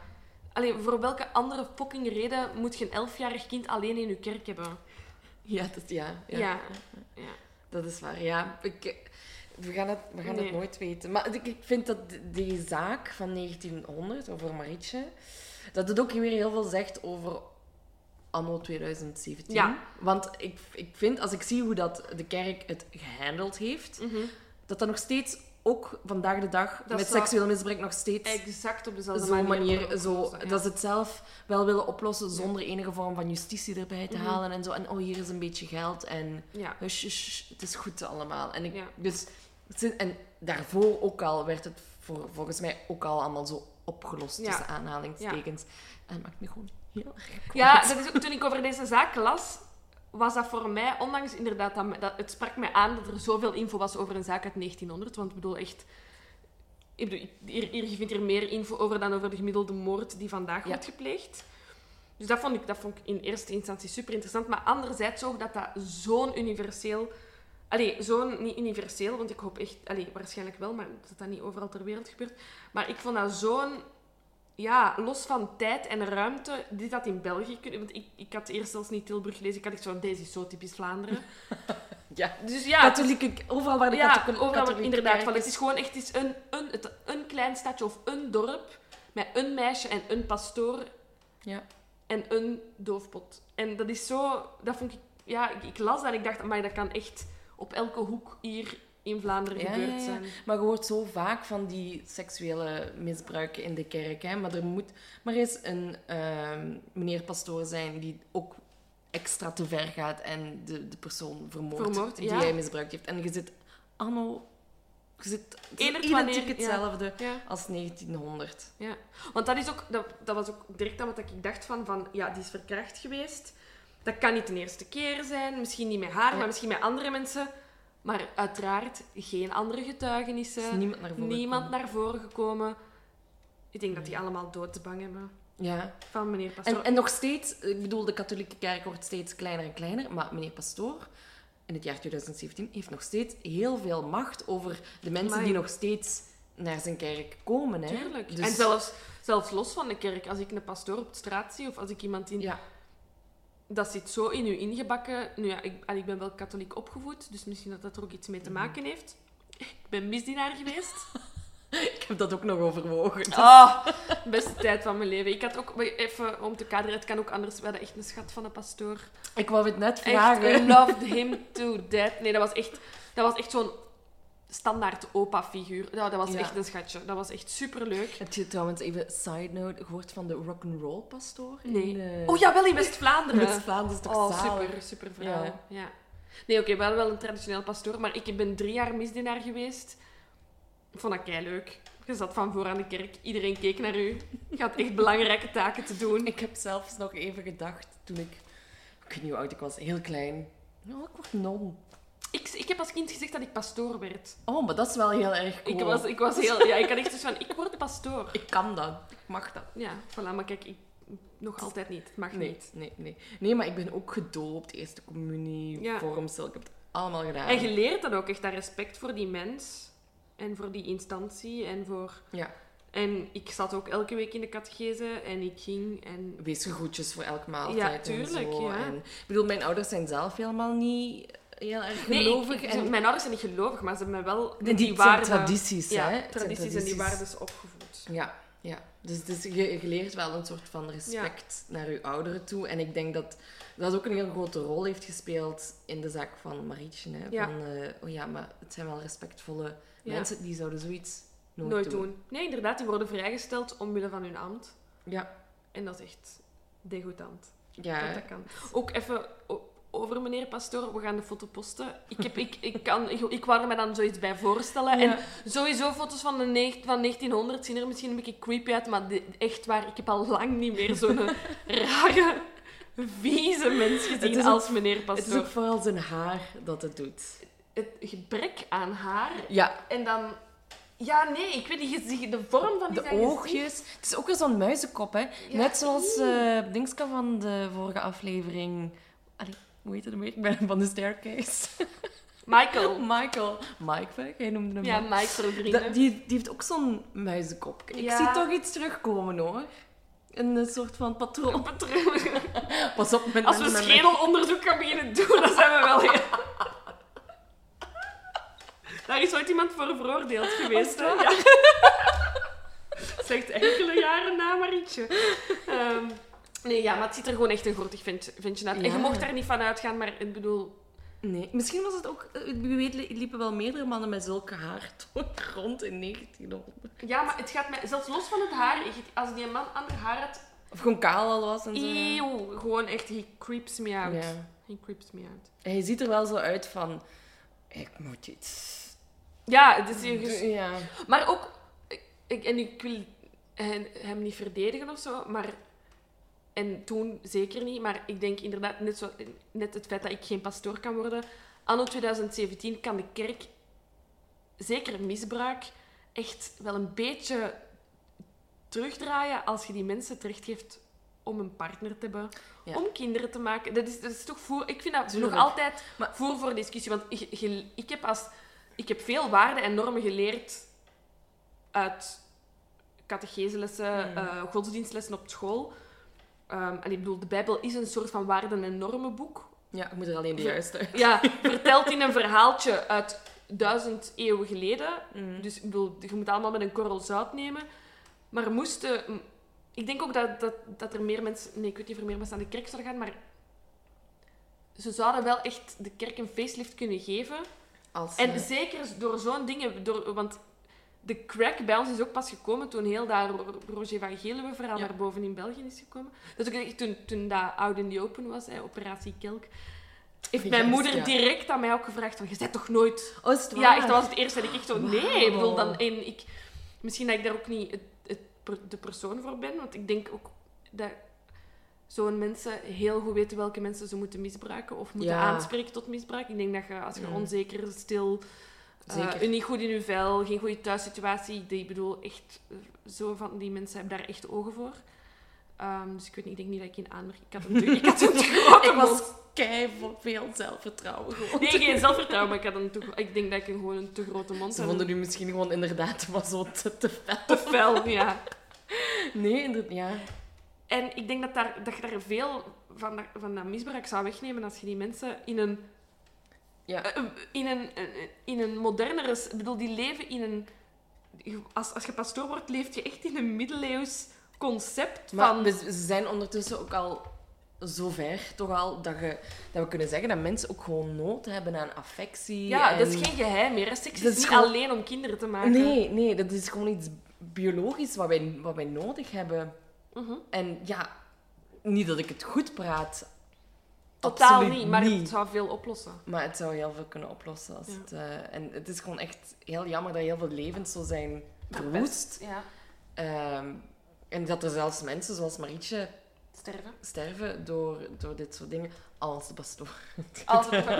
Allee, voor welke andere fucking reden moet je een elfjarig kind alleen in je kerk hebben? Ja, dat, ja, ja. Ja. ja. Dat is waar, ja. Ik, we gaan, het, we gaan Nee. het nooit weten. Maar ik, ik vind dat die zaak van 1900 over Marietje, dat het ook weer heel veel zegt over anno 2017. Ja. Want ik, ik vind, als ik zie hoe dat de kerk het gehandeld heeft, Mhm. dat dat nog steeds ook vandaag de dag Dat met seksueel misbruik nog steeds Exact op dezelfde manier. manier, zo, oplossen, ja. dat ze het zelf wel willen oplossen zonder enige vorm van justitie erbij te Mhm. halen en zo. En oh, hier is een beetje geld en Ja. hush, het is goed allemaal. En, ik, dus, en daarvoor ook al werd het voor, volgens mij ook al allemaal zo opgelost, Ja. tussen aanhalingstekens. En het maakt me gewoon heel erg. Ja, dat is ook, toen ik over deze zaak las, was dat voor mij, ondanks inderdaad, dat, dat, het sprak mij aan dat er zoveel info was over een zaak uit 1900. Want ik bedoel echt, ik bedoel, hier, hier, je vindt hier meer info over dan over de gemiddelde moord die vandaag Ja. wordt gepleegd. Dus dat vond, ik, dat vond ik in eerste instantie super interessant. Maar anderzijds ook dat dat zo'n universeel. Allee, zo'n, niet universeel, want ik hoop echt, allee, waarschijnlijk wel, maar dat dat niet overal ter wereld gebeurt. Maar ik vond dat zo'n ja, los van tijd en ruimte, dit had in België kunnen. Want ik, ik had eerst zelfs niet Tilburg gelezen. Ik had echt zo, deze is zo typisch Vlaanderen. Ja. Dus ja, Katholieke, overal waar de ja katholieke, overal, katholieke inderdaad. Van, het is gewoon echt het is een, een, het, een klein stadje of een dorp met een meisje en een pastoor Ja. en een doofpot. En dat is zo... Dat vond ik... Ja, ik, ik las dat en ik dacht, maar dat kan echt op elke hoek hier in Vlaanderen Ja, gebeurd ja, ja. zijn. Maar je hoort zo vaak van die seksuele misbruiken in de kerk. Hè? Maar er moet maar eens een ehm, meneer pastoor zijn die ook extra te ver gaat en de, de persoon vermoordt Vermoordt, die hij misbruikt heeft. En je zit anno... Je zit identiek hetzelfde als 1900. Ja, want dat, is ook, dat, dat was ook direct aan wat ik dacht van, van, ja, die is verkracht geweest. Dat kan niet de eerste keer zijn, misschien niet met haar, Ja. maar misschien met andere mensen. Maar uiteraard geen andere Er is getuigenissen, niemand naar voren niemand gekomen. naar voren gekomen. Ik denk dat die allemaal doodsbang hebben Ja. van meneer Pastoor. En, en nog steeds, ik bedoel, de katholieke kerk wordt steeds kleiner en kleiner, maar meneer Pastoor in het jaar 2017 heeft nog steeds heel veel macht over de mensen die nog steeds naar zijn kerk komen. Hè? Tuurlijk. Dus- En zelfs, zelfs los van de kerk, als ik een pastoor op de straat zie of als ik iemand in... Ja, Dat zit zo in u ingebakken. Nu ja, ik, en ik ben wel katholiek opgevoed, dus misschien dat dat er ook iets mee te Mhm. maken heeft. Ik ben misdienaar geweest. ik heb dat ook nog overwogen. Ah, beste tijd van mijn leven. Ik had ook, even om te kaderen, het kan ook anders. We hadden echt een schat van een pastoor. Ik wou het net Echt, vragen. I loved him to death. Nee, dat was echt, dat was echt zo'n standaard opa-figuur. Ja, dat was Ja. echt een schatje. Dat was echt superleuk. Heb je trouwens even side note gehoord van de rock'n'roll pastoor? Nee. eh, Oh ja, wel in West-Vlaanderen. West-Vlaanderen is toch Oh, zalig? super, super vrouw. Ja. Ja. Nee, oké, wel wel een traditioneel pastoor, maar ik ben drie jaar misdienaar geweest. Ik vond dat kei leuk. Je zat van voor aan de kerk, iedereen keek naar u. Je had echt belangrijke taken te doen. Ik heb zelfs nog even gedacht toen ik... Ik weet niet hoe oud ik was, heel klein. Nou, ik word non. Ik, ik heb als kind gezegd dat ik pastoor werd. Oh, maar dat is wel heel erg cool. Ik was, ik was heel... Ja, ik had echt zoiets van, ik word pastoor. Ik kan dat. Ik mag dat. Ja, voilà, maar kijk, ik, nog altijd niet. Het mag Nee, niet. nee, nee. Nee, maar ik ben ook gedoopt. Eerste communie, Ja. vormsel. Ik heb het allemaal gedaan. En je leert dan ook echt dat respect voor die mens en voor die instantie en voor... Ja. En ik zat ook elke week in de catechese en ik ging en... Wees groetjes voor elke maaltijd Ja, en tuurlijk, zo. ja. En, ik bedoel, mijn ouders zijn zelf helemaal niet heel erg Nee, ik- gelovig. ik- en mijn ouders zijn niet gelovig, maar ze hebben mij wel die, die, waarden... tradities, ja, hè. Tradities en die waarden opgevoed. Ja, ja. Dus, dus je, je leert wel een soort van respect naar je ouderen toe. En ik denk dat dat ook een heel grote rol heeft gespeeld in de zaak van Marietje. Hè? Ja. Van, eh, oh ja, maar het zijn wel respectvolle Ja. mensen die zouden zoiets nooit, Nooit doen. Nee, inderdaad, die worden vrijgesteld omwille van hun ambt. Ja, En dat is echt degoutant. ja. Dat dat kan. Ook even over meneer Pastoor, we gaan de foto posten. Ik, heb, ik, ik, kan, ik, ik wou er me dan zoiets bij voorstellen. Ja. En sowieso foto's van, de van 1900 zien er misschien een beetje creepy uit, maar de- echt waar, ik heb al lang niet meer zo'n rare, vieze mens gezien ook- als meneer Het is Pastoor. ook vooral zijn haar dat het doet. Het gebrek aan haar Ja, en dan... Ja, nee, ik weet niet, de vorm van die de oogjes. Het is ook weer zo'n muizenkop, hè. Ja. Net zoals eh Dingska van de vorige aflevering. Hoe heet het meer? Ik ben van de staircase. Michael. Michael. Mike, jij noemde hem Ja, Mike. Mike die, die heeft ook zo'n muizenkop. Ik Ja. zie toch iets terugkomen, hoor. Een eh, soort van patroon. Pas op met Als we met- schedelonderzoek gaan beginnen doen, dan zijn we wel heel... Daar is ooit iemand voor veroordeeld geweest. Hè? Ja. Zegt enkele jaren na Marietje. Ehm, nee, ja, maar het ziet er gewoon echt een grootig vent- ventje uit. En je mocht daar niet van uitgaan, maar ik bedoel... Nee, misschien was het ook... eh, Wie weet li- liepen wel meerdere mannen met zulke haar rond in 1900. Ja, maar het gaat mij... Zelfs los van het haar, als die man ander haar had... Of gewoon kaal al was en zo. Eeuw, gewoon echt, he creeps me out. Ja. He creeps me out. Hij ziet er wel zo uit van... Ik moet iets... Ja, het is ergens... Ja. Maar ook... Ik, en ik wil hem niet verdedigen of zo, maar... En toen zeker niet, maar ik denk inderdaad, net, zo, net het feit dat ik geen pastoor kan worden. Anno 2017 kan de kerk, zeker misbruik, echt wel een beetje terugdraaien als je die mensen terechtgeeft om een partner te hebben, Ja. om kinderen te maken. Dat is, dat is toch voor... Ik vind dat Tuurlijk. nog altijd Maar- voor voor discussie. Want ik, je- ik, heb als, ik heb veel waarden en normen geleerd uit catecheselessen, Mm. eh, godsdienstlessen op school. Ehm, en ik bedoel, de Bijbel is een soort van waarden- en normenboek. Ja, ik moet er alleen de juiste. Ja, verteld in een verhaaltje uit duizend eeuwen geleden. Mm. Dus ik bedoel, je moet allemaal met een korrel zout nemen. Maar moesten... Ik denk ook dat, dat, dat er meer mensen... Nee, ik weet niet of er meer mensen aan de kerk zouden gaan, maar... Ze zouden wel echt de kerk een facelift kunnen geven. Als, En eh, zeker door zo'n dingen... Door, want de crack bij ons is ook pas gekomen toen heel dat Ro- Roger van Geluwe verhaal Ja. naar boven in België is gekomen. Dat is ook echt toen, toen dat Out in the Open was, hè, Operatie Kelk. Heeft mijn moeder ja. direct aan mij ook gevraagd van, je bent toch nooit... Oh, het Ja, echt, dat was het eerste dat ik echt zo... Nee, ik bedoel, dan... En ik, misschien dat ik daar ook niet het, de persoon voor ben, want ik denk ook dat zo'n mensen heel goed weten welke mensen ze moeten misbruiken of moeten Ja. aanspreken tot misbruik. Ik denk dat je, als je Mm. onzeker, stil, Zeker. je niet goed in je vel, geen goede thuissituatie, ik bedoel, echt, eh, zo van die mensen hebben daar echt ogen voor. Ehm, dus ik weet niet, ik denk niet dat ik in aanmerking... Ik had een, te- ik had een te grote Ik was veel zelfvertrouwen gewoon. Nee, geen zelfvertrouwen, maar ik, had een te, ik denk dat ik een, gewoon een te grote mond Ze had. vonden u misschien gewoon inderdaad was zo te, te fel. te fel, ja. Nee, inderdaad, ja. En ik denk dat, daar, dat je daar veel van van dat misbruik zou wegnemen als je die mensen in een, Ja. eh, in een, eh, in een modernere... Ik bedoel, die leven in een... Als, als je pastoor wordt, leef je echt in een middeleeuws concept Maar van... we, ze zijn ondertussen ook al zo ver, toch al, dat, je, dat we kunnen zeggen dat mensen ook gewoon nood hebben aan affectie. ja, en... dat is geen geheim meer. Seks is is niet gewoon- alleen om kinderen te maken. Nee, nee, dat is gewoon iets biologisch wat wij, wat wij nodig hebben. Mhm. En ja, niet dat ik het goed praat. Totaal niet, maar niet. het zou veel oplossen. Maar het zou heel veel kunnen oplossen. Als Ja. het, eh, en het is gewoon echt heel jammer dat heel veel levens zo zijn verwoest. Ja. Ehm, en dat er zelfs mensen zoals Marietje Sterven. sterven door, door dit soort dingen. Als de pastoor. Als het van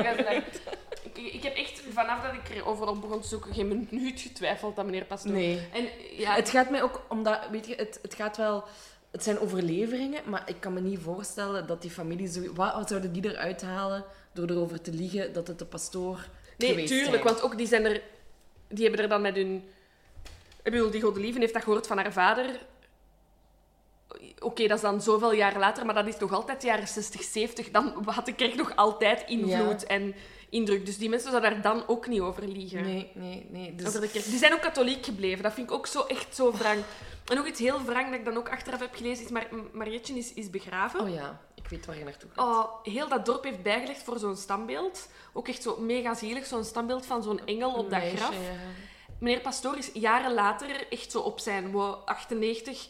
ik, ik heb echt, vanaf dat ik er overal begon te zoeken, geen minuut getwijfeld aan meneer Pastoor. Nee. En ja, Het gaat mij ook omdat, weet je, het, het gaat wel. Het zijn overleveringen, maar ik kan me niet voorstellen dat die familie zo. Wat, zouden die eruit halen door erover te liegen dat het de pastoor Nee, tuurlijk, zijn? want ook die zijn er... Die hebben er dan met hun... Ik bedoel, die Godelieve heeft dat gehoord van haar vader. Oké, dat is dan zoveel jaar later, maar dat is nog altijd de jaren 60, 70. Dan had de kerk nog altijd invloed Ja. en indruk. Dus die mensen zouden daar dan ook niet over liegen. Nee, nee, nee. Dus, Over de kerk. Die zijn ook katholiek gebleven. Dat vind ik ook zo echt zo wrang. En ook iets heel wrang dat ik dan ook achteraf heb gelezen, is Mar Marietje is, is begraven. Oh ja, ik weet waar je naartoe gaat. Oh, heel dat dorp heeft bijgelegd voor zo'n standbeeld. Ook echt zo mega zielig, zo'n standbeeld van zo'n engel op dat Meisje, graf. ja. Meneer Pastoor is jaren later, echt zo op zijn wow, 98,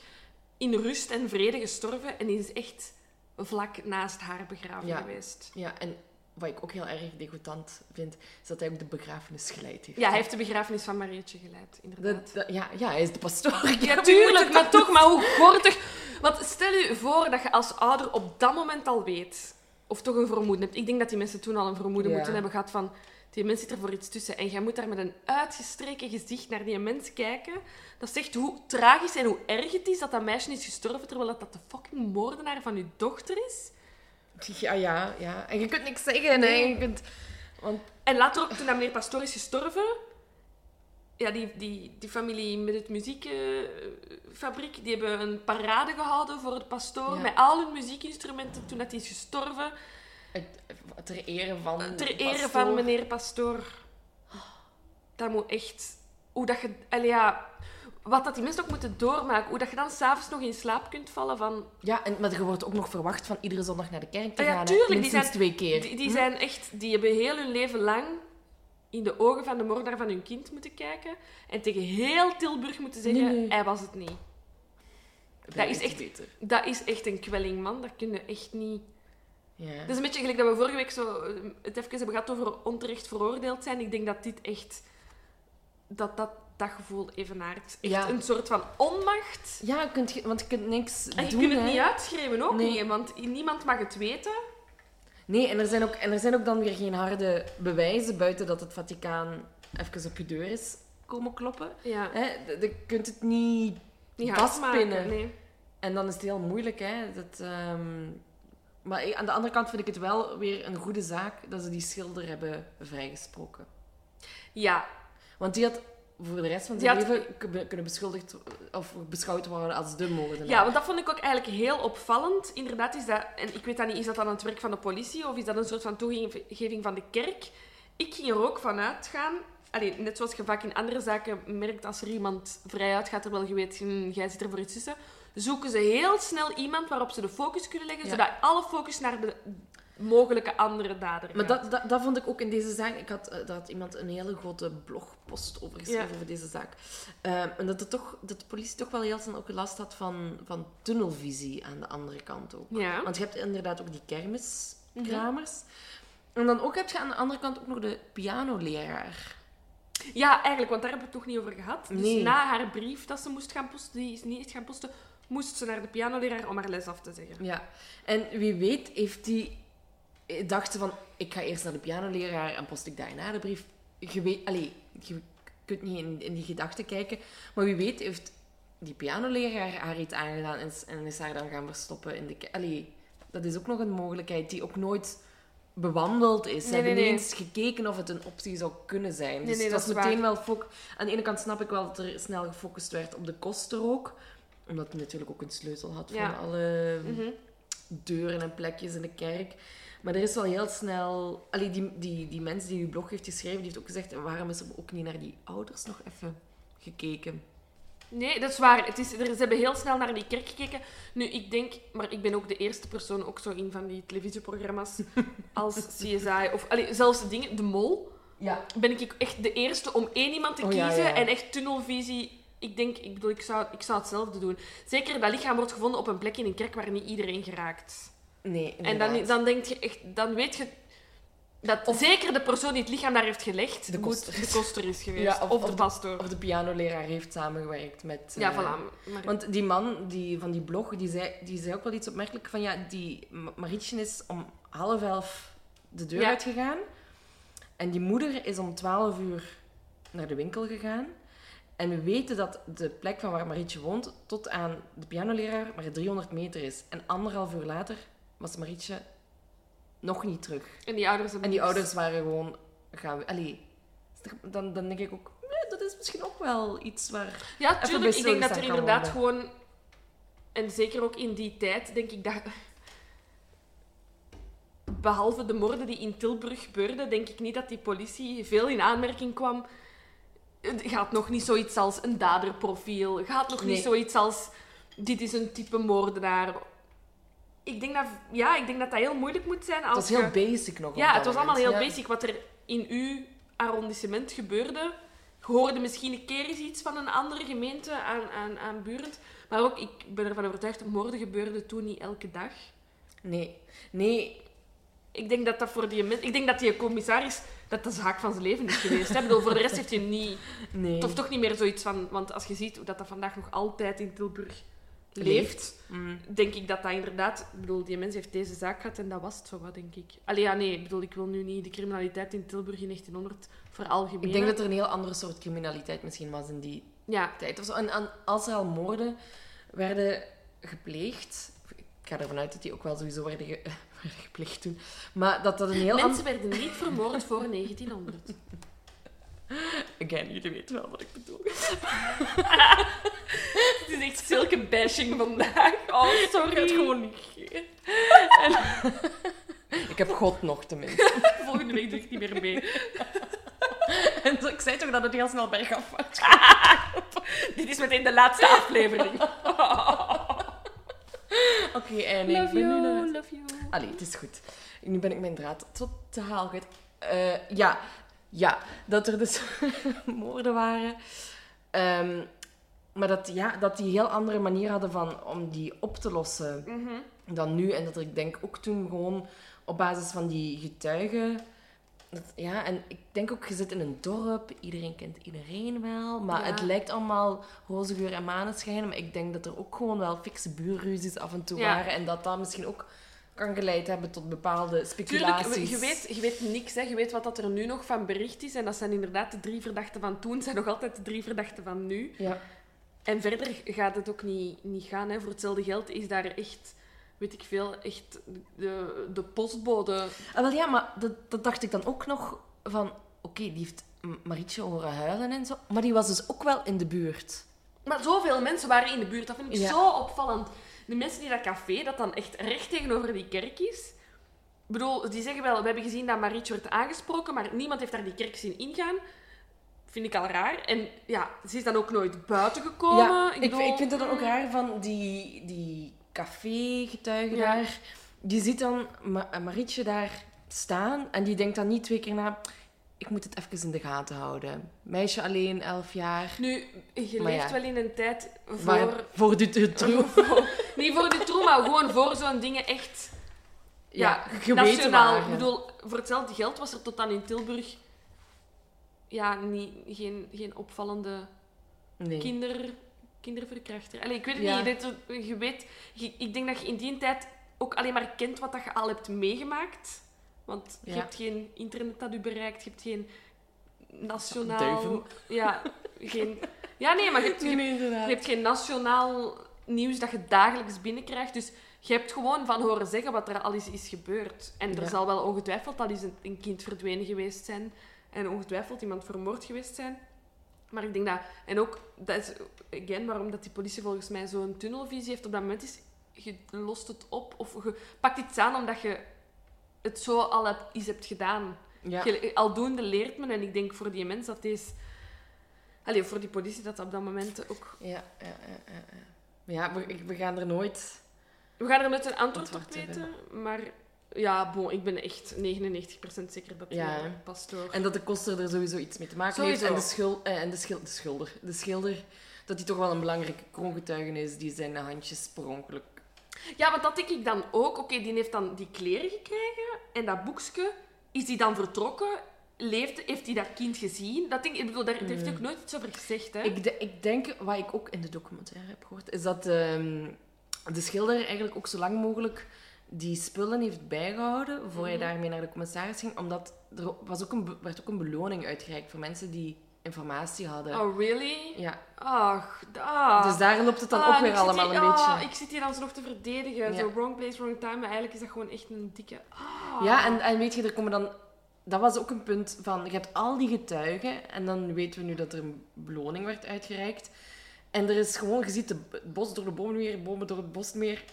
in rust en vrede gestorven. En is echt vlak naast haar begraven Ja. geweest. Ja, en wat ik ook heel erg degoutant vind, is dat hij ook de begrafenis geleid heeft. Ja, hij heeft de begrafenis van Marietje geleid, inderdaad. Ja, ja, hij is de pastoor. Ja, tuurlijk, maar toch, maar hoe gortig. Want stel je voor dat je als ouder op dat moment al weet, of toch een vermoeden hebt. Ik denk dat die mensen toen al een vermoeden Ja. moeten hebben gehad van, die mens zit er voor iets tussen. En jij moet daar met een uitgestreken gezicht naar die mens kijken. Dat zegt hoe tragisch en hoe erg het is dat dat meisje is gestorven, terwijl dat, dat de fucking moordenaar van je dochter is. Ja, ja, ja. En je kunt niks zeggen. hè. Je kunt... Want En later ook, toen dat meneer Pastoor is gestorven, ja, die, die, die familie met het muziekfabriek, die hebben een parade gehouden voor het pastoor, Ja. met al hun muziekinstrumenten toen dat hij is gestorven. ter ere van Ter de ere pastoor. van meneer Pastoor. Dat moet echt... Hoe dat je... Ja... wat dat die mensen ook moeten doormaken. Hoe dat je dan s'avonds nog in slaap kunt vallen van... Ja, en, maar je wordt ook nog verwacht van iedere zondag naar de kerk te Ah ja, gaan. hè. tuurlijk, die zijn- twee keer. Die, die Hm? zijn echt... Die hebben heel hun leven lang in de ogen van de moordenaar van hun kind moeten kijken. En tegen heel Tilburg moeten zeggen, Nee, nee. hij was het niet. Wij is echt- beter. Dat is echt een kwelling, man. Dat kun je echt niet... Ja. Dat is een beetje gelijk dat we vorige week zo eh, het even hebben gehad over onterecht veroordeeld zijn. Ik denk dat dit echt... Dat dat, dat gevoel evenaart. Echt Ja. een soort van onmacht. Ja, kunt je, want je kunt niks En je doen. kunt het hè. niet uitschreeuwen ook Nee. niet, want niemand mag het weten. Nee, en er, zijn ook, en er zijn ook dan weer geen harde bewijzen buiten dat het Vaticaan even op je deur is komen kloppen. Ja, Hè? Je- kunt het niet niet vastpinnen. nee. En dan is het heel moeilijk, hè. Dat, ehm, Maar aan de andere kant vind ik het wel weer een goede zaak dat ze die schilder hebben vrijgesproken. Ja, Want die had voor de rest van zijn had- leven kun- kunnen beschuldigd of beschouwd worden als de moordenaar. Ja, want dat vond ik ook eigenlijk heel opvallend. Inderdaad is dat, en ik weet dat niet, is dat dan het werk van de politie of is dat een soort van toegeving van de kerk? Ik ging er ook van uitgaan, allee, net zoals je vaak in andere zaken merkt als er iemand vrij uitgaat terwijl je weet, hm, jij zit er voor iets tussen, zoeken ze heel snel iemand waarop ze de focus kunnen leggen, Ja. zodat alle focus naar de mogelijke andere dader Maar dat, dat, dat vond ik ook in deze zaak. Ik had, eh, had iemand een hele grote blogpost over geschreven Ja. over deze zaak. Ehm, en dat, toch, dat de politie toch wel heel snel ook last had van, van tunnelvisie aan de andere kant ook. Ja. Want je hebt inderdaad ook die Mhm. kermiskramers. En dan ook heb je aan de andere kant ook nog de pianoleraar. Ja, eigenlijk, want daar hebben we het toch niet over gehad. Dus na haar brief dat ze moest gaan posten, die is niet echt gaan posten, moest ze naar de pianoleraar om haar les af te zeggen. Ja. En wie weet heeft die... Dacht ze van, ik ga eerst naar de pianoleraar en post ik daarna de brief. Je weet... Allee, je kunt niet in, in die gedachten kijken. Maar wie weet heeft die pianoleraar haar iets aangedaan en, is- en is haar dan gaan verstoppen in de... Allee, dat is ook nog een mogelijkheid die ook nooit bewandeld is. Ze Nee, nee, hebben niet nee. eens gekeken of het een optie zou kunnen zijn. Dus dat is meteen waar. wel... fok- Aan de ene kant snap ik wel dat er snel gefocust werd op de kosten ook. Omdat hij natuurlijk ook een sleutel had Ja. van alle Mhm. deuren en plekjes in de kerk. Maar er is wel heel snel... Allee, die, die, die mens die uw blog heeft geschreven, die heeft ook gezegd... Waarom is er ook niet naar die ouders nog even gekeken? Nee, dat is waar. Het is, er, ze hebben heel snel naar die kerk gekeken. Nu, ik denk, maar ik ben ook de eerste persoon, ook zo in van die televisieprogramma's als CSI of allee, zelfs de dingen, de mol, Ja. ben ik echt de eerste om één iemand te Oh, kiezen ja, ja. en echt tunnelvisie. Ik denk, ik bedoel, ik zou, ik zou hetzelfde doen. Zeker dat lichaam wordt gevonden op een plek in een kerk waar niet iedereen geraakt. Nee, En dan, dan denk je echt, dan weet je dat zeker de persoon die het lichaam daar heeft gelegd, De moet koster. de koster is geweest. Ja, of, of- de pastoor. Of de pianoleraar heeft samengewerkt met... ja, eh, voilà. Want die man die, van die blog, die zei, die zei ook wel iets opmerkelijk van... Ja, die Ma- Marietje is om half elf de deur Ja. uitgegaan. En die moeder is om twaalf uur naar de winkel gegaan. En we weten dat de plek van waar Marietje woont tot aan de pianoleraar maar 300 meter is. En anderhalf uur later was Marietje nog niet terug. en die ouders En die ouders waren gewoon gaan... Allee, dan, dan denk ik ook... nee, dat is misschien ook wel iets waar... Ja, tuurlijk. Ik denk dat er inderdaad gewoon... En zeker ook in die tijd, denk ik dat... Behalve de moorden die in Tilburg gebeurden, denk ik niet dat die politie veel in aanmerking kwam. Het gaat nog niet zoiets als een daderprofiel. Gaat nog niet zoiets als... Dit is een type moordenaar. Ik denk dat, ja, ik denk dat dat heel moeilijk moet zijn Het als was heel je- basic nog. ja, het was allemaal heel Ja. basic. Wat er in uw arrondissement gebeurde, je hoorde misschien een keer eens iets van een andere gemeente aan, aan, aan Burend. Maar ook, ik ben ervan overtuigd, dat moorden gebeurden toen niet elke dag. Nee, nee. Ik denk dat dat voor die men- Ik denk dat die commissaris dat de zaak van zijn leven is geweest. Hè? Bedoel, voor de rest heeft hij niet... nee. Of toch niet meer zoiets van... Want als je ziet hoe dat, dat vandaag nog altijd in Tilburg leeft. Mm. denk ik dat dat inderdaad... Ik bedoel, die mens heeft deze zaak gehad en dat was het zo wat, denk ik. Allee, ja, nee. Ik bedoel, ik wil nu niet de criminaliteit in Tilburg in 1900 veralgemenen. Ik denk dat er een heel andere soort criminaliteit misschien was in die Ja, tijd. Of zo. En, en als er al moorden werden gepleegd... Ik ga ervan uit dat die ook wel sowieso werden, ge- werden gepleegd toen. Maar dat dat een heel mensen werden niet vermoord voor 1900. Again, jullie weten wel wat ik bedoel. Het is echt zulke bashing vandaag. Oh, sorry. Ik het gewoon negeren. Ik heb God nog tenminste. Volgende week doe ik niet meer mee. En ik zei toch dat het heel snel bergaf was. Dit is meteen de laatste aflevering. Oké, en ik love ben nu you, naar- love you. Allee, het is goed. Nu ben ik mijn draad totaal kwijt. Eh ja, ja, dat er dus moorden waren. Ehm, maar dat, ja, dat die heel andere manier hadden van, om die op te lossen Mhm. dan nu. En dat er, ik denk, ook toen gewoon op basis van die getuigen... Dat, ja, en ik denk ook, je zit in een dorp, iedereen kent iedereen wel. Maar Ja. het lijkt allemaal roze geur en maneschijn. Maar ik denk dat er ook gewoon wel fikse buurruzies af en toe Ja. waren. En dat dat misschien ook kan geleid hebben tot bepaalde Tuurlijk, speculaties. je weet, je weet niks. Hè. Je weet wat dat er nu nog van bericht is. En dat zijn inderdaad de drie verdachten van toen. zijn nog altijd de drie verdachten van nu. Ja. En verder gaat het ook niet, niet gaan. Hè. Voor hetzelfde geld is daar echt, weet ik veel, echt de, de postbode. Ah, wel ja, maar dat, dat dacht ik dan ook nog van... Oké, die heeft Marietje horen huilen en zo. Maar die was dus ook wel in de buurt. Maar zoveel mensen waren in de buurt. Dat vind ik Ja. zo opvallend. De mensen die dat café, dat dan echt recht tegenover die kerk is. Ik bedoel, die zeggen wel, we hebben gezien dat Marietje werd aangesproken, maar niemand heeft daar die kerk zien ingaan. Vind ik al raar. En ja, ze is dan ook nooit buiten gekomen. ja, ik, bedoel, ik vind het dan ook raar van die, die café-getuige Ja. daar. Die ziet dan Ma- Marietje daar staan en die denkt dan niet twee keer na... Ik moet het even in de gaten houden. Meisje alleen, elf jaar. Nu, je Maar leeft ja. wel in een tijd voor... Waar, voor de, de troep. voor- de troe, maar gewoon voor zo'n dingen echt... Ja, Ja, nationaal. waren. Ik bedoel, voor hetzelfde geld was er tot dan in Tilburg... Ja, niet, geen, geen opvallende Nee. kinder, kinderverkrachter. Allee, ik weet het Ja. niet. Dit- je weet, je- ik denk dat je in die tijd ook alleen maar kent wat dat je al hebt meegemaakt. Want je Ja. hebt geen internet dat u bereikt, je hebt geen nationaal... Duiven. Ja, geen... Ja, nee, maar je hebt, je, Nee, inderdaad. je hebt geen nationaal nieuws dat je dagelijks binnenkrijgt. Dus je hebt gewoon van horen zeggen wat er al is, is gebeurd. En er Ja. zal wel ongetwijfeld al eens een, een kind verdwenen geweest zijn. En ongetwijfeld iemand vermoord geweest zijn. Maar ik denk dat... En ook, dat is again, waarom dat die politie volgens mij zo'n tunnelvisie heeft op dat moment is... Je lost het op of je pakt iets aan omdat je het zo al iets hebt gedaan. Ja. Aldoende leert men. En ik denk voor die mens dat deze... Allee, voor die politie dat op dat moment ook... Ja, ja, ja, ja, we, we gaan er nooit... We gaan er met een antwoord op weten. Maar ja, bon, ik ben echt 99% zeker dat het Ja, hè. pastoor... En dat de koster er sowieso iets mee te maken Sowieso. heeft. En de, schul, eh, en de, schil, de schilder. De schilder, dat hij toch wel een belangrijke kroongetuige is die zijn handjes per ongeluk... Ja, want dat denk ik dan ook. Oké, die heeft dan die kleren gekregen. En dat boekje, is die dan vertrokken? Leeft, heeft hij dat kind gezien? Dat denk, ik bedoel, daar heeft hij ook nooit iets over gezegd. Hè? Ik, de- ik denk, wat ik ook in de documentaire heb gehoord, is dat ehm, de schilder eigenlijk ook zo lang mogelijk die spullen heeft bijgehouden voor hij daarmee naar de commissaris ging. Omdat er was ook een, werd ook een beloning uitgereikt voor mensen die informatie hadden. Oh, really? Ja, Ach, ah. dus daar loopt het dan Ah, ook weer allemaal hier- een ah, beetje... ik zit hier dan zo nog te verdedigen. Ja. Zo wrong place, wrong time. Maar eigenlijk is dat gewoon echt een dikke... Ah. Ja, en, en weet je, er komen dan... Dat was ook een punt van... Je hebt al die getuigen en dan weten we nu dat er een beloning werd uitgereikt. En er is gewoon... Je ziet de, het bos door de bomen weer, bomen door het bos meer.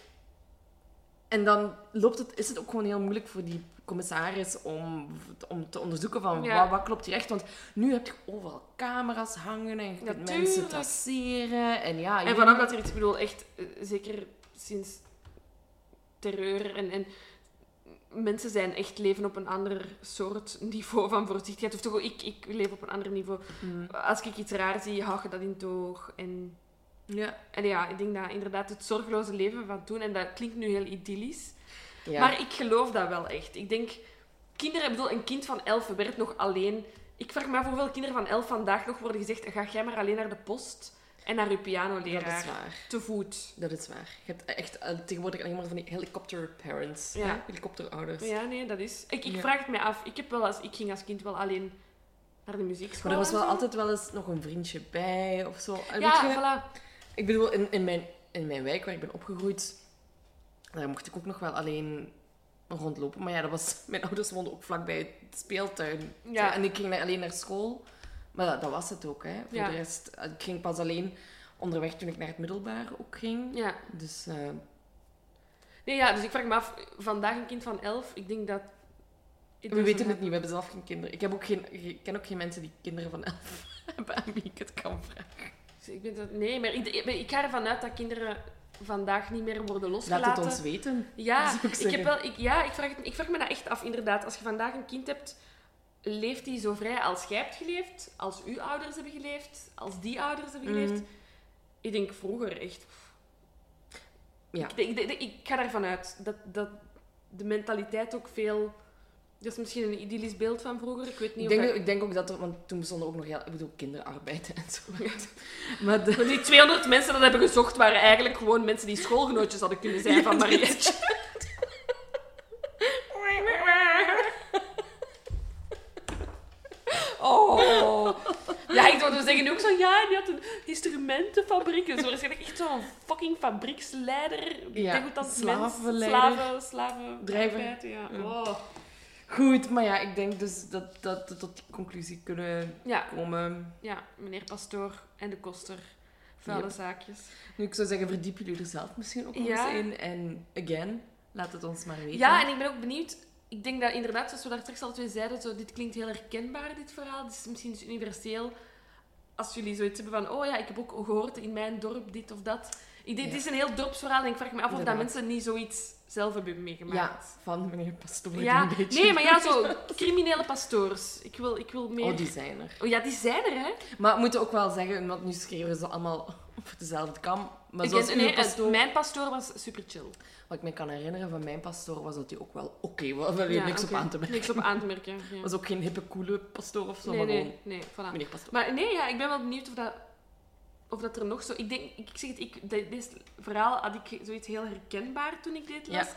En dan loopt het, is het ook gewoon heel moeilijk voor die commissaris om, om te onderzoeken van Ja. wat, wat klopt hier echt. Want nu heb je overal camera's hangen en je kunt mensen traceren. En ja, En vanaf dat er iets, ik bedoel, echt, eh, zeker sinds terreur en, en mensen zijn echt leven op een ander soort niveau van voorzichtigheid. Of toch, ik, ik leef op een ander niveau. Mm. Als ik iets raar zie, hou je dat in toog. En, Ja. en ja, ik denk dat inderdaad het zorgeloze leven van toen, en dat klinkt nu heel idyllisch, Ja. maar ik geloof dat wel echt. Ik denk, kinderen, ik bedoel, een kind van elf werd nog alleen. Ik vraag me af hoeveel kinderen van elf vandaag nog worden gezegd: ga jij maar alleen naar de post en naar je dat pianoleraar. is waar. Te voet. Dat is waar. Je hebt echt eh, tegenwoordig alleen maar van die helikopter parents. Ja. hè? Helikopterouders. Ja, nee, dat is. Ik, ik Ja. vraag het mij af. Ik, heb wel als, ik ging als kind wel alleen naar de muziekschool. Maar er was wel zo. altijd wel eens nog een vriendje bij of zo. En Ja, weet je, voilà. Ik bedoel, in, in, mijn, in mijn wijk waar ik ben opgegroeid, daar mocht ik ook nog wel alleen rondlopen. Maar ja, dat was, mijn ouders woonden ook vlakbij het speeltuin. Ja. En ik ging alleen naar school. Maar dat, dat was het ook. Hè. Voor Ja. de rest, eh, ik ging pas alleen onderweg toen ik naar het middelbaar ook ging. Ja. Dus eh, Nee, ja, dus ik vraag me af, vandaag een kind van elf, ik denk dat... we weten het niet, we hebben zelf geen kinderen. Ik, heb ook geen, ik ken ook geen mensen die kinderen van elf hebben aan wie ik het kan vragen. Ik ben dat, nee, maar ik, ik ga ervan uit dat kinderen vandaag niet meer worden Laat losgelaten. het ons weten. Ja, ik zeggen. heb wel, ik, ja ik, vraag het, ik vraag me dat echt af, inderdaad. Als je vandaag een kind hebt, leeft die zo vrij als jij hebt geleefd, als uw ouders hebben geleefd, als die ouders hebben geleefd? Mhm. Ik denk vroeger echt. Ja. Ik, ik ga ervan uit dat, dat de mentaliteit ook veel. Dat is misschien een idyllisch beeld van vroeger. Ik weet niet Ik of denk, dat- ik denk ook dat er, want toen bestond er ook nog heel, ik bedoel, kinderarbeid en zo. Maar de, die 200 mensen dat hebben gezocht waren eigenlijk gewoon mensen die schoolgenootjes hadden kunnen zijn van Marietje. Oh. Ja, ik wilde zeggen ook zo, ja, die had een instrumentenfabriek. Dus waarschijnlijk echt zo'n fucking fabrieksleider. Ja, slavenleider. mens. Slaven, slaven, Drijver. Ja. Oh. Goed, maar ja, ik denk dus dat, dat we tot die conclusie kunnen ja, komen. ja, meneer Pastoor en de koster. Vuile Yep. zaakjes. Nu, ik zou zeggen, verdiep jullie er zelf misschien ook nog Ja. eens in. En again, laat het ons maar weten. Ja, en ik ben ook benieuwd. Ik denk dat inderdaad, zoals we daar straks al twee zeiden, zo, dit klinkt heel herkenbaar, dit verhaal. Dit is misschien dus universeel. Als jullie zoiets hebben van, oh ja, ik heb ook gehoord in mijn dorp dit of dat. Ik denk, is een heel dorpsverhaal en ik vraag me af of dat mensen niet zoiets zelf hebben Ja, meegemaakt. van meneer Pastoor. Ja, een beetje... nee, maar ja, zo criminele pastoors. Ik wil, ik wil meer... Oh, die zijn er. Oh ja, die zijn er, hè? Maar we moeten ook wel zeggen, want nu schreven ze allemaal op dezelfde kam. Maar zoals ken- uw nee, pastoor... Mijn pastoor was super chill. Wat ik me kan herinneren van mijn pastoor was dat hij ook wel oké was. Daar Ja, niks op aan te merken. Niks op aan te merken. ja. was ook geen hippe, coole pastoor of zo, nee, maar nee, nee, voilà. meneer pastoor. Maar nee, ja, ik ben wel benieuwd of dat, of dat er nog zo... Ik denk, ik zeg het, ik, dit, dit verhaal had ik zoiets heel herkenbaar toen ik dit Ja. las.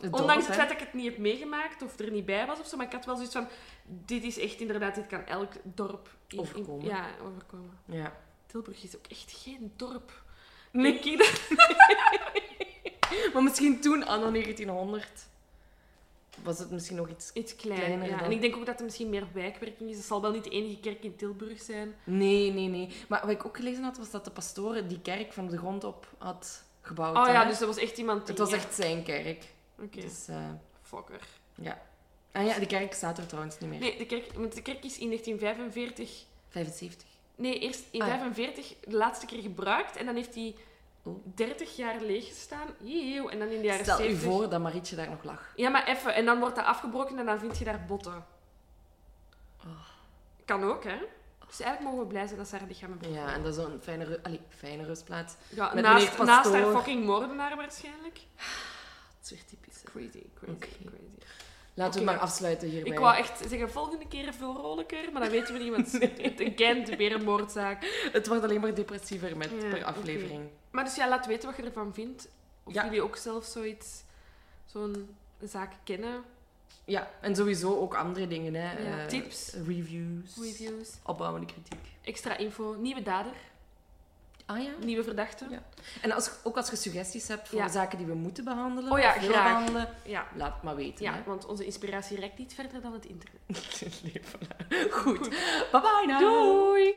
Het Ondanks het feit dat ik het niet heb meegemaakt of er niet bij was of zo, maar ik had wel zoiets van... Dit is echt inderdaad, dit kan elk dorp... in- in- Overkomen. ja, overkomen. Ja. Tilburg is ook echt geen dorp. Nee. Denk ik dat- Maar misschien toen, anno 1900, was het misschien nog iets... Iets klein, Kleiner ja. dan. En ik denk ook dat er misschien meer wijkwerking is. Het zal wel niet de enige kerk in Tilburg zijn. Nee, nee, nee. Maar wat ik ook gelezen had, was dat de pastoor die kerk van de grond op had gebouwd. Oh ja, dus dat was echt iemand die... Het was echt zijn kerk. Oké, Dus, eh, fokker. ja. En ja, die kerk staat er trouwens niet meer. Nee, de kerk, want de kerk is in 1945... 75. Nee, eerst in Ah, ja. 45 de laatste keer gebruikt. En dan heeft hij. 30 jaar leeg gestaan. Eeuw, en dan in de jaren Stel 70... u voor dat Marietje daar nog lag. Ja, maar even. En dan wordt dat afgebroken en dan vind je daar botten. Oh. Kan ook, hè? Dus eigenlijk mogen we blij zijn dat ze haar lichaam hebben Ja, en dat is zo'n fijne, allee, fijne rustplaats. Ja, Met naast, naast haar fucking moordenaar waarschijnlijk. Dat is weer typisch. hè. Crazy, crazy, crazy. Laten Oké. we maar afsluiten hierbij. Ik wou echt zeggen, volgende keer veel vrolijker, maar dan weten we niet, want het again, weer een moordzaak. Het wordt alleen maar depressiever met Ja, per aflevering. Maar dus ja, laat weten wat je ervan vindt. Of Ja. jullie ook zelf zoiets, zo'n zaak kennen. Ja, en sowieso ook andere dingen. Hè. Ja, Eh, tips. Reviews. Reviews, Opbouwende kritiek. extra info, nieuwe dader, Ah ja? nieuwe verdachte. Ja. En als, ook als je suggesties hebt voor Ja. zaken die we moeten behandelen, Oh ja, graag. behandelen, Ja, laat het maar weten. ja, hè. want onze inspiratie reikt niet verder dan het internet. Nee, voilà. Goed. Bye bye nou. Doei!